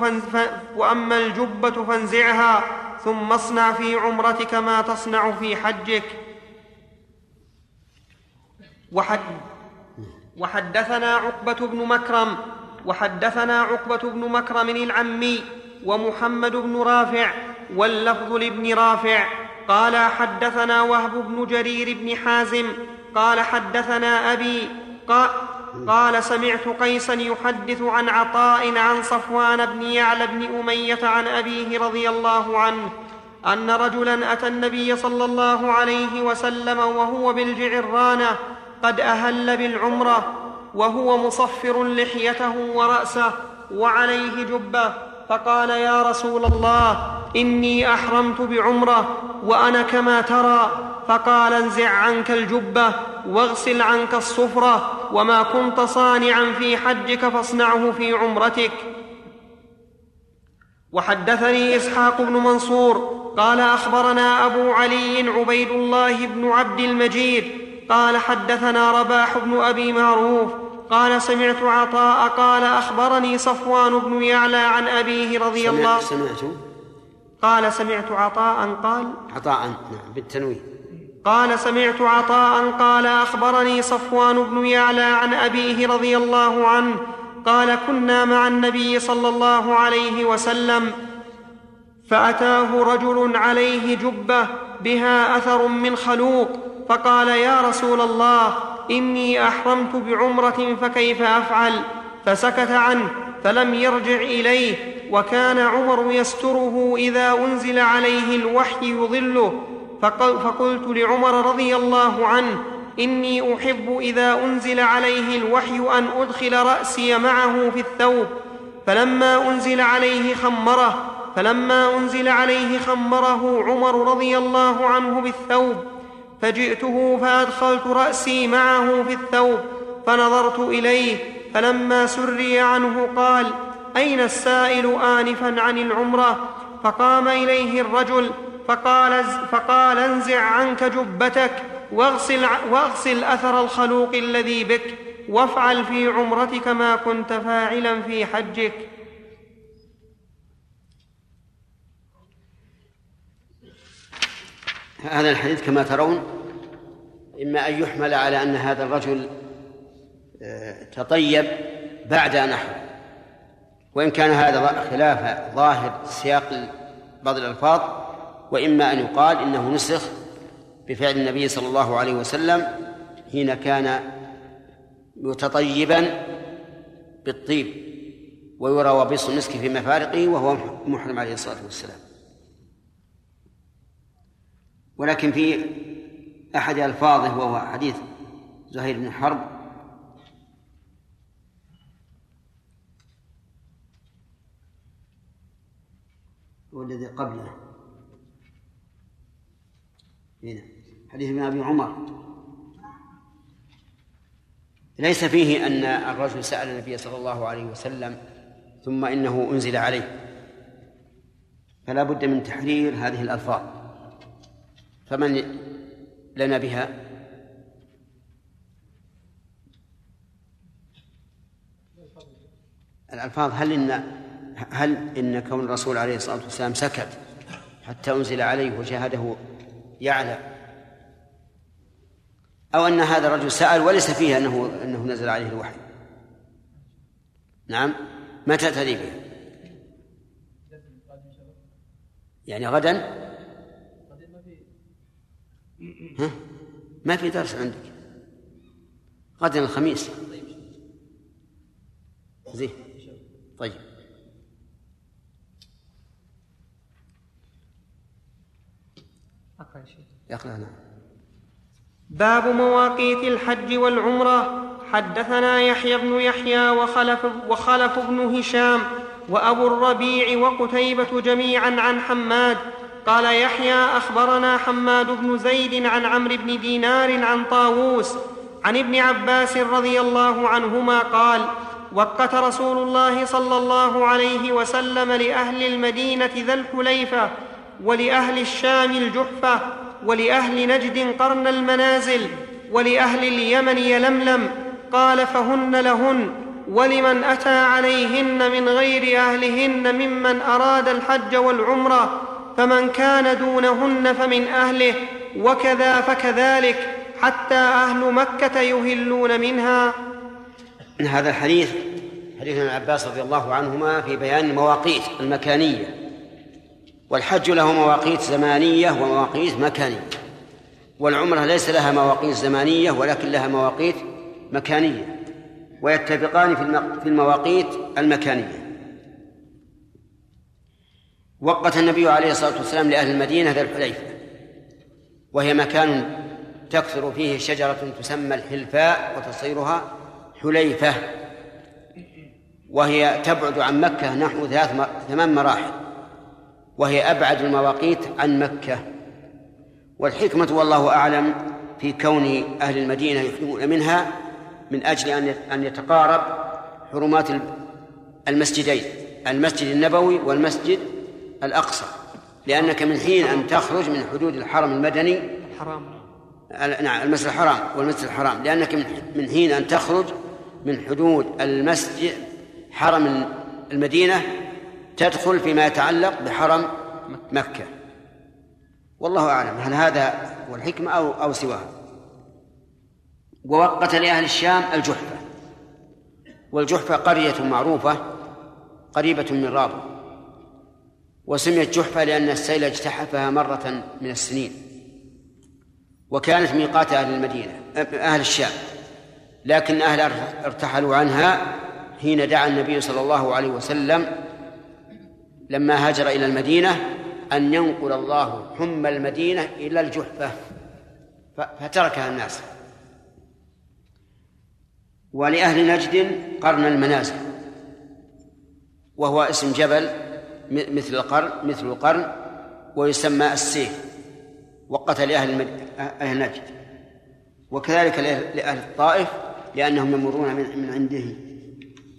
فانز... ف... وأما الجبة فانزعها ثم اصنع في عمرتك ما تصنع في حجك. وحد وحدثنا عقبة بن مكرم وحدثنا عقبة بن مكرم العمي ومحمد بن رافع واللفظ لابن رافع. قال حدثنا وهب بن جرير بن حازم. قال حدثنا أبي قال, قال سمعت قيسا يحدث عن عطاء عن صفوان بن يعلى بن أمية عن أبيه رضي الله عنه أن رجلا أتى النبي صلى الله عليه وسلم وهو بالجعرانة قد أهل بالعمرة وهو مصفر لحيته ورأسه وعليه جبة فقال يا رسول الله إني أحرمت بعمرة وأنا كما ترى فقال انزع عنك الجبة واغسل عنك الصفرة وما كنت صانعا في حجك فاصنعه في عمرتك. وحدثني إسحاق بن منصور قال أخبرنا أبو علي عبيد الله بن عبد المجيد قال حدثنا رباح بن أبي معروف قال سمعت عطاء قال أخبرني صفوان بن يعلى عن أبيه رضي الله سمعت قال سمعت عطاء قال عطاء نعم بالتنوين. قال سمعت عطاء قال أخبرني صفوان بن يعلى عن أبيه رضي الله عنه قال كنا مع النبي صلى الله عليه وسلم فأتاه رجل عليه جبة بها أثر من خلوق فقال يا رسول الله إني أحرمت بعمرة فكيف أفعل؟ فسكت عنه فلم يرجع إليه وكان عمر يستره إذا أنزل عليه الوحي يضله. فقلت لعمر رضي الله عنه إني أحب إذا أنزل عليه الوحي أن أدخل رأسي معه في الثوب. فلما أنزل عليه خمره فلما أنزل عليه خمره عمر رضي الله عنه بالثوب. فجئته فأدخلت رأسي معه في الثوب فنظرت إليه فلما سري عنه قال أين السائل انفا عن العمرة؟ فقام إليه الرجل فقال, فقال انزع عنك جبتك واغسل, واغسل أثر الخلوق الذي بك وافعل في عمرتك ما كنت فاعلا في حجك. هذا الحديث كما ترون إما أن يحمل على أن هذا الرجل آه، تطيب بعد أن أحرم وإن كان هذا خلاف ظاهر سياق بعض الألفاظ وإما أن يقال إنه نسخ بفعل النبي صلى الله عليه وسلم حين كان متطيبا بالطيب ويرى وبيص المسك في مفارقه وهو محرم عليه الصلاة والسلام. ولكن في أحد ألفاظه وهو حديث زهير بن حرب والذي قبله. هنا حديث ابن أبي عمر. ليس فيه أن الرجل سأل النبي صلى الله عليه وسلم ثم إنه أنزل عليه. فلا بد من تحرير هذه الألفاظ. فمن لنا بها؟ الألفاظ هل إن هل إن كون الرسول عليه الصلاة والسلام سكت حتى أنزل عليه وشاهده يعلم؟ أو أن هذا الرجل سأل وليس فيه أنه أنه نزل عليه الوحي؟ نعم. متى به؟ يعني غدا؟ ها؟ ما في درس عندك. غدا الخميس. زين. طيب. أقرأ نعم. باب مواقيت الحج والعمرة. حدثنا يحيى بن يحيى وخلف, وخلف بن هشام وأبو الربيع وقتيبة جميعا عن حماد قال يحيى أخبرنا حماد بن زيد عن عمرو بن دينار عن طاووس عن ابن عباس رضي الله عنهما قال وقت رسول الله صلى الله عليه وسلم لأهل المدينة ذا الحليفة ولأهل الشام الجحفة ولأهل نجد قرن المنازل ولأهل اليمن يلملم قال فهن لهن ولمن أتى عليهن من غير أهلهن ممن أراد الحج والعمرة فمن كان دونهن فمن أهله وكذا فكذلك حتى أهل مكة يهلون منها. هذا الحديث حديث ابن عباس رضي الله عنهما في بيان المواقيت المكانية. والحج له مواقيت زمانية ومواقيت مكانية. والعمرة ليس لها مواقيت زمانية ولكن لها مواقيت مكانية. ويتفقان في المواقيت المكانية. وقت النبي عليه الصلاة والسلام لأهل المدينة ذا الحليفة وهي مكان تكثر فيه شجرة تسمى الحلفاء وتصيرها حليفة. وهي تبعد عن مكة نحو ثلاث ثمان مراحل. وهي أبعد المواقيت عن مكة. والحكمة والله أعلم في كون أهل المدينة يحرمون منها من أجل أن أن يتقارب حرمات المسجدين المسجد النبوي والمسجد الأقصى لأنك من حين أن تخرج من حدود الحرم المدني حرام نعم المسجد الحرام والمسجد الحرام لأنك من حين أن تخرج من حدود المسجد حرم المدينة تدخل فيما يتعلق بحرم مكة. والله أعلم هل هذا هو الحكمة أو أو سواه ووقت لأهل الشام الجحفة. والجحفة قرية معروفة قريبة من رابغ وسميت جحفة لأن السيل اجتحفها مرة من السنين وكانت ميقات أهل المدينة أهل الشام. لكن أهل ارتحلوا عنها حين دعا النبي صلى الله عليه وسلم لما هاجر إلى المدينة أن ينقل الله حم المدينة إلى الجحفة فتركها الناس. ولأهل نجد قرن المنازل وهو اسم جبل مثل القرن مثل القرن ويسمى السيف وقت لأهل المد... أهل نجد. وكذلك لأهل الطائف لأنهم يمرون من, من عنده.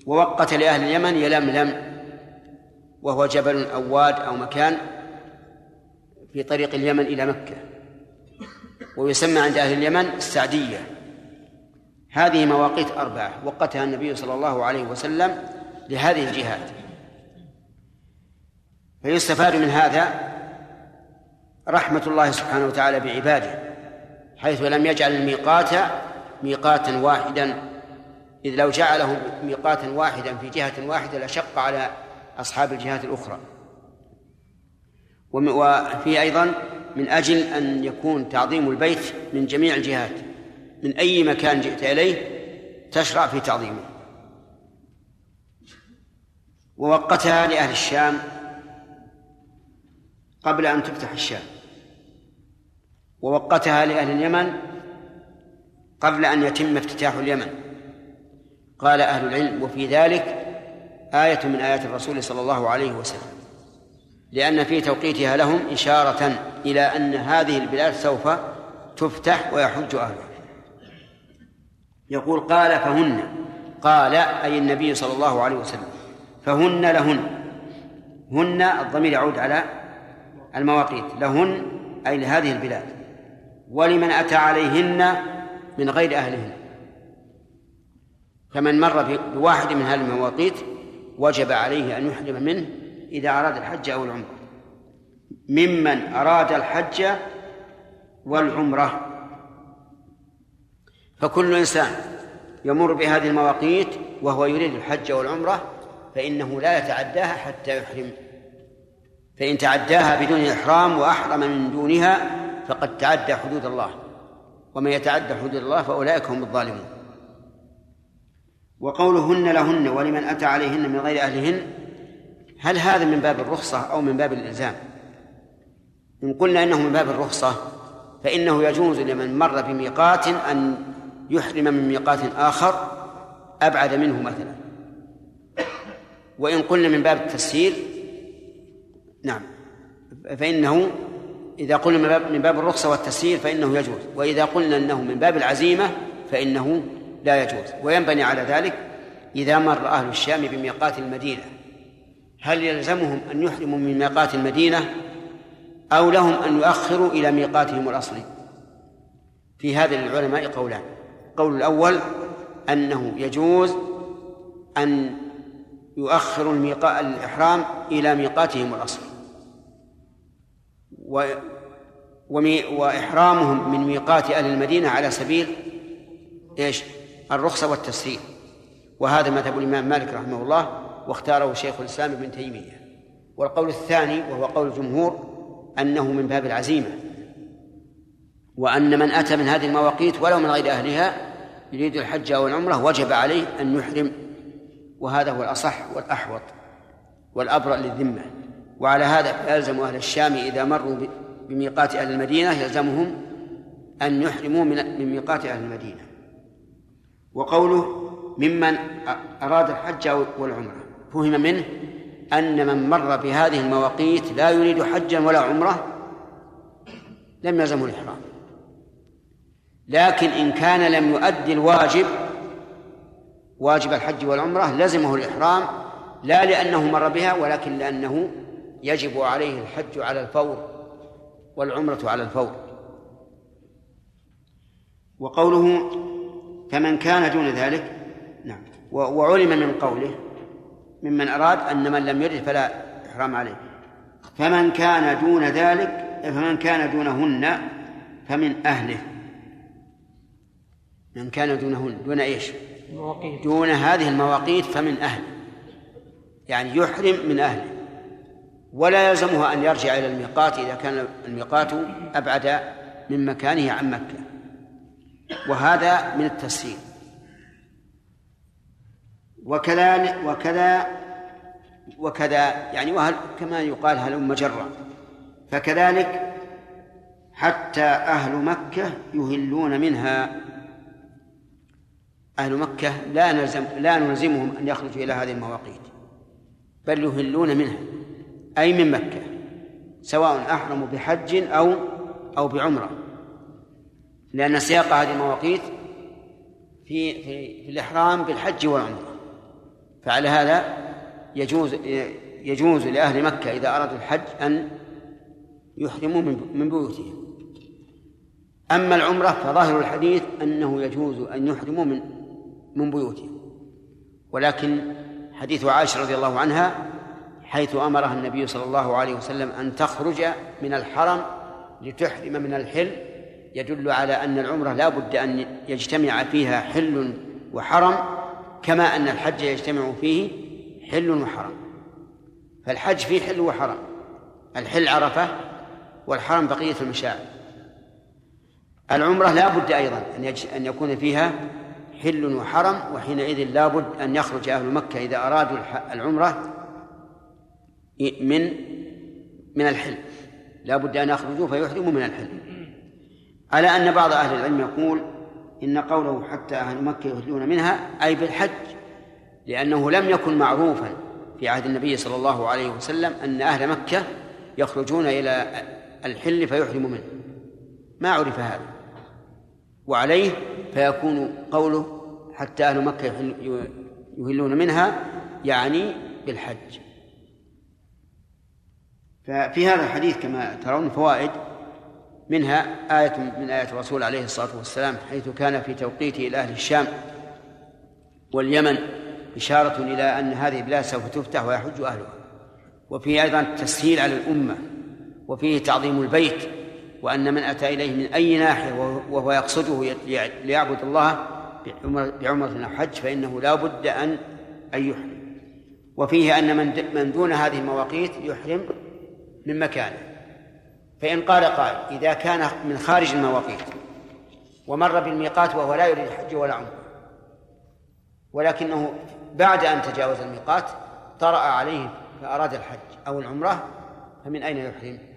ووقت لأهل اليمن يلملم وهو جبل أو واد أو مكان في طريق اليمن إلى مكة. ويسمى عند أهل اليمن السعدية. هذه مواقيت أربعة. وقتها النبي صلى الله عليه وسلم لهذه الجهات. فيستفاد من هذا رحمة الله سبحانه وتعالى بعباده حيث لم يجعل الميقات ميقاتا واحدا إذ لو جعله ميقاتا واحدا في جهة واحدة لشق على أصحاب الجهات الأخرى. وفي أيضا من أجل أن يكون تعظيم البيت من جميع الجهات من أي مكان جئت إليه تشرع في تعظيمه. ووقتها لأهل الشام قبل أن تفتح الشام. ووقتها لأهل اليمن قبل أن يتم افتتاح اليمن. قال أهل العلم وفي ذلك آية من آيات الرسول صلى الله عليه وسلم. لأن في توقيتها لهم إشارة إلى أن هذه البلاد سوف تفتح ويحج أهلها. يقول قال فهن قال أي النبي صلى الله عليه وسلم فهن لهن. هن الضمير يعود على المواقيت لهن أي لهذه البلاد. ولمن أتى عليهن من غير أهلهن. فمن مر بواحد من هذه المواقيت وجب عليه أن يحرم منه إذا أراد الحج أو العمرة. ممن أراد الحج والعمرة. فكل إنسان يمر بهذه المواقيت وهو يريد الحج والعمرة فإنه لا يتعداها حتى يحرم. فإن تعداها بدون إحرام وأحرم من دونها فقد تعدى حدود الله. ومن يتعدى حدود الله فأولئك هم الظالمون. وقولهن لهن ولمن أتى عليهن من غير أهلهن هل هذا من باب الرخصة أو من باب الإلزام؟ إن قلنا إنه من باب الرخصة فإنه يجوز لمن مر بميقات أن يحرم من ميقات آخر أبعد منه مثلا. وإن قلنا من باب التسهيل نعم. فإنه إذا قلنا من باب الرخصة والتسهيل فإنه يجوز. وإذا قلنا أنه من باب العزيمة فإنه لا يجوز. وينبني على ذلك إذا مر أهل الشام بميقات المدينة. هل يلزمهم أن يحرموا من ميقات المدينة أو لهم أن يؤخروا إلى ميقاتهم الأصلي؟ في هذا للعلماء قولان. القول الأول أنه يجوز أن يؤخروا الميقات الإحرام إلى ميقاتهم الأصلي. و وإحرامهم من ميقات أهل المدينة على سبيل إيش؟ الرخصة والتسهيل. وهذا مذهب الإمام مالك رحمه الله واختاره شيخ الإسلام ابن تيمية. والقول الثاني وهو قول الجمهور أنه من باب العزيمة وأن من أتى من هذه المواقيت ولو من غير أهلها يريد الحج أو العمرة وجب عليه أن يحرم. وهذا هو الأصح والأحوط والأبرأ للذمة. وعلى هذا يلزم أهل الشام إذا مروا بميقات أهل المدينة يلزمهم أن يحرموا من ميقات أهل المدينة. وقوله ممن أراد الحج والعمرة فهم منه أن من مر بهذه المواقيت لا يريد حجا ولا عمرة لم يلزمه الإحرام. لكن إن كان لم يؤدي الواجب واجب الحج والعمرة لزمه الإحرام لا لأنه مر بها ولكن لأنه يجب عليه الحج على الفور والعمرة على الفور. وقوله فمن كان دون ذلك نعم. وعلم من قوله ممن أراد أن من لم يرد فلا إحرام عليه. فمن كان دون ذلك فمن كان دونهن فمن أهله. من كان دونهن دون إيش؟ مواقيت دون هذه المواقيت فمن أهله. يعني يحرم من أهله. ولا يلزمه أن يرجع إلى الميقات إذا كان الميقات أبعد من مكانه عن مكة. وهذا من التسهيل وكذا وكذا وكذا يعني وهل كما يقال هلم جرا فكذلك حتى أهل مكة يهلون منها. أهل مكة لا نلزم لا نلزمهم أن يخرجوا إلى هذه المواقيت بل يهلون منها. أي من مكة سواء أحرموا بحج أو أو بعمرة. لأن سياق هذه المواقيت في في, في الإحرام بالحج والعمرة. فعلى هذا يجوز يجوز لأهل مكة إذا أرادوا الحج أن يحرموا من بيوتهم. أما العمرة فظاهر الحديث أنه يجوز أن يحرموا من من بيوتهم. ولكن حديث عائشة رضي الله عنها حيث أمرها النبي صلى الله عليه وسلم أن تخرج من الحرم لتحرم من الحل. يدل على أن العمرة لا بد أن يجتمع فيها حل وحرم كما أن الحج يجتمع فيه حل وحرم. فالحج فيه حل وحرم. الحل عرفة والحرم بقية المشاعر. العمرة لا بد أيضا أن أن يكون فيها حل وحرم وحينئذ لا بد أن يخرج أهل مكة إذا أرادوا العمرة من من الحل لا بد أن يخرجوا فيحرموا من الحل على أن بعض أهل العلم يقول إن قوله حتى أهل مكة يهلون منها أي بالحج لأنه لم يكن معروفا في عهد النبي صلى الله عليه وسلم أن أهل مكة يخرجون إلى الحل فيحرموا منه. ما عرف هذا. وعليه فيكون قوله حتى أهل مكة يهلون منها يعني بالحج. ففي هذا الحديث كما ترون فوائد منها آية من آيات الرسول عليه الصلاة والسلام حيث كان في توقيته إلى أهل الشام واليمن إشارة إلى أن هذه البلاد سوف تفتح ويحج أهلها. وفيه أيضا التسهيل على الأمة وفيه تعظيم البيت وأن من أتى إليه من أي ناحية وهو يقصده ليعبد الله بعمرة أو حج فإنه لا بد أن أن يحرم. وفيه أن من من دون هذه المواقيت يحرم من مكانه فإن قال قائل إذا كان من خارج المواقيت ومر بالميقات وهو لا يريد الحج ولا عمرة ولكنه بعد أن تجاوز الميقات طرأ عليه فأراد الحج أو العمرة فمن أين يحرم؟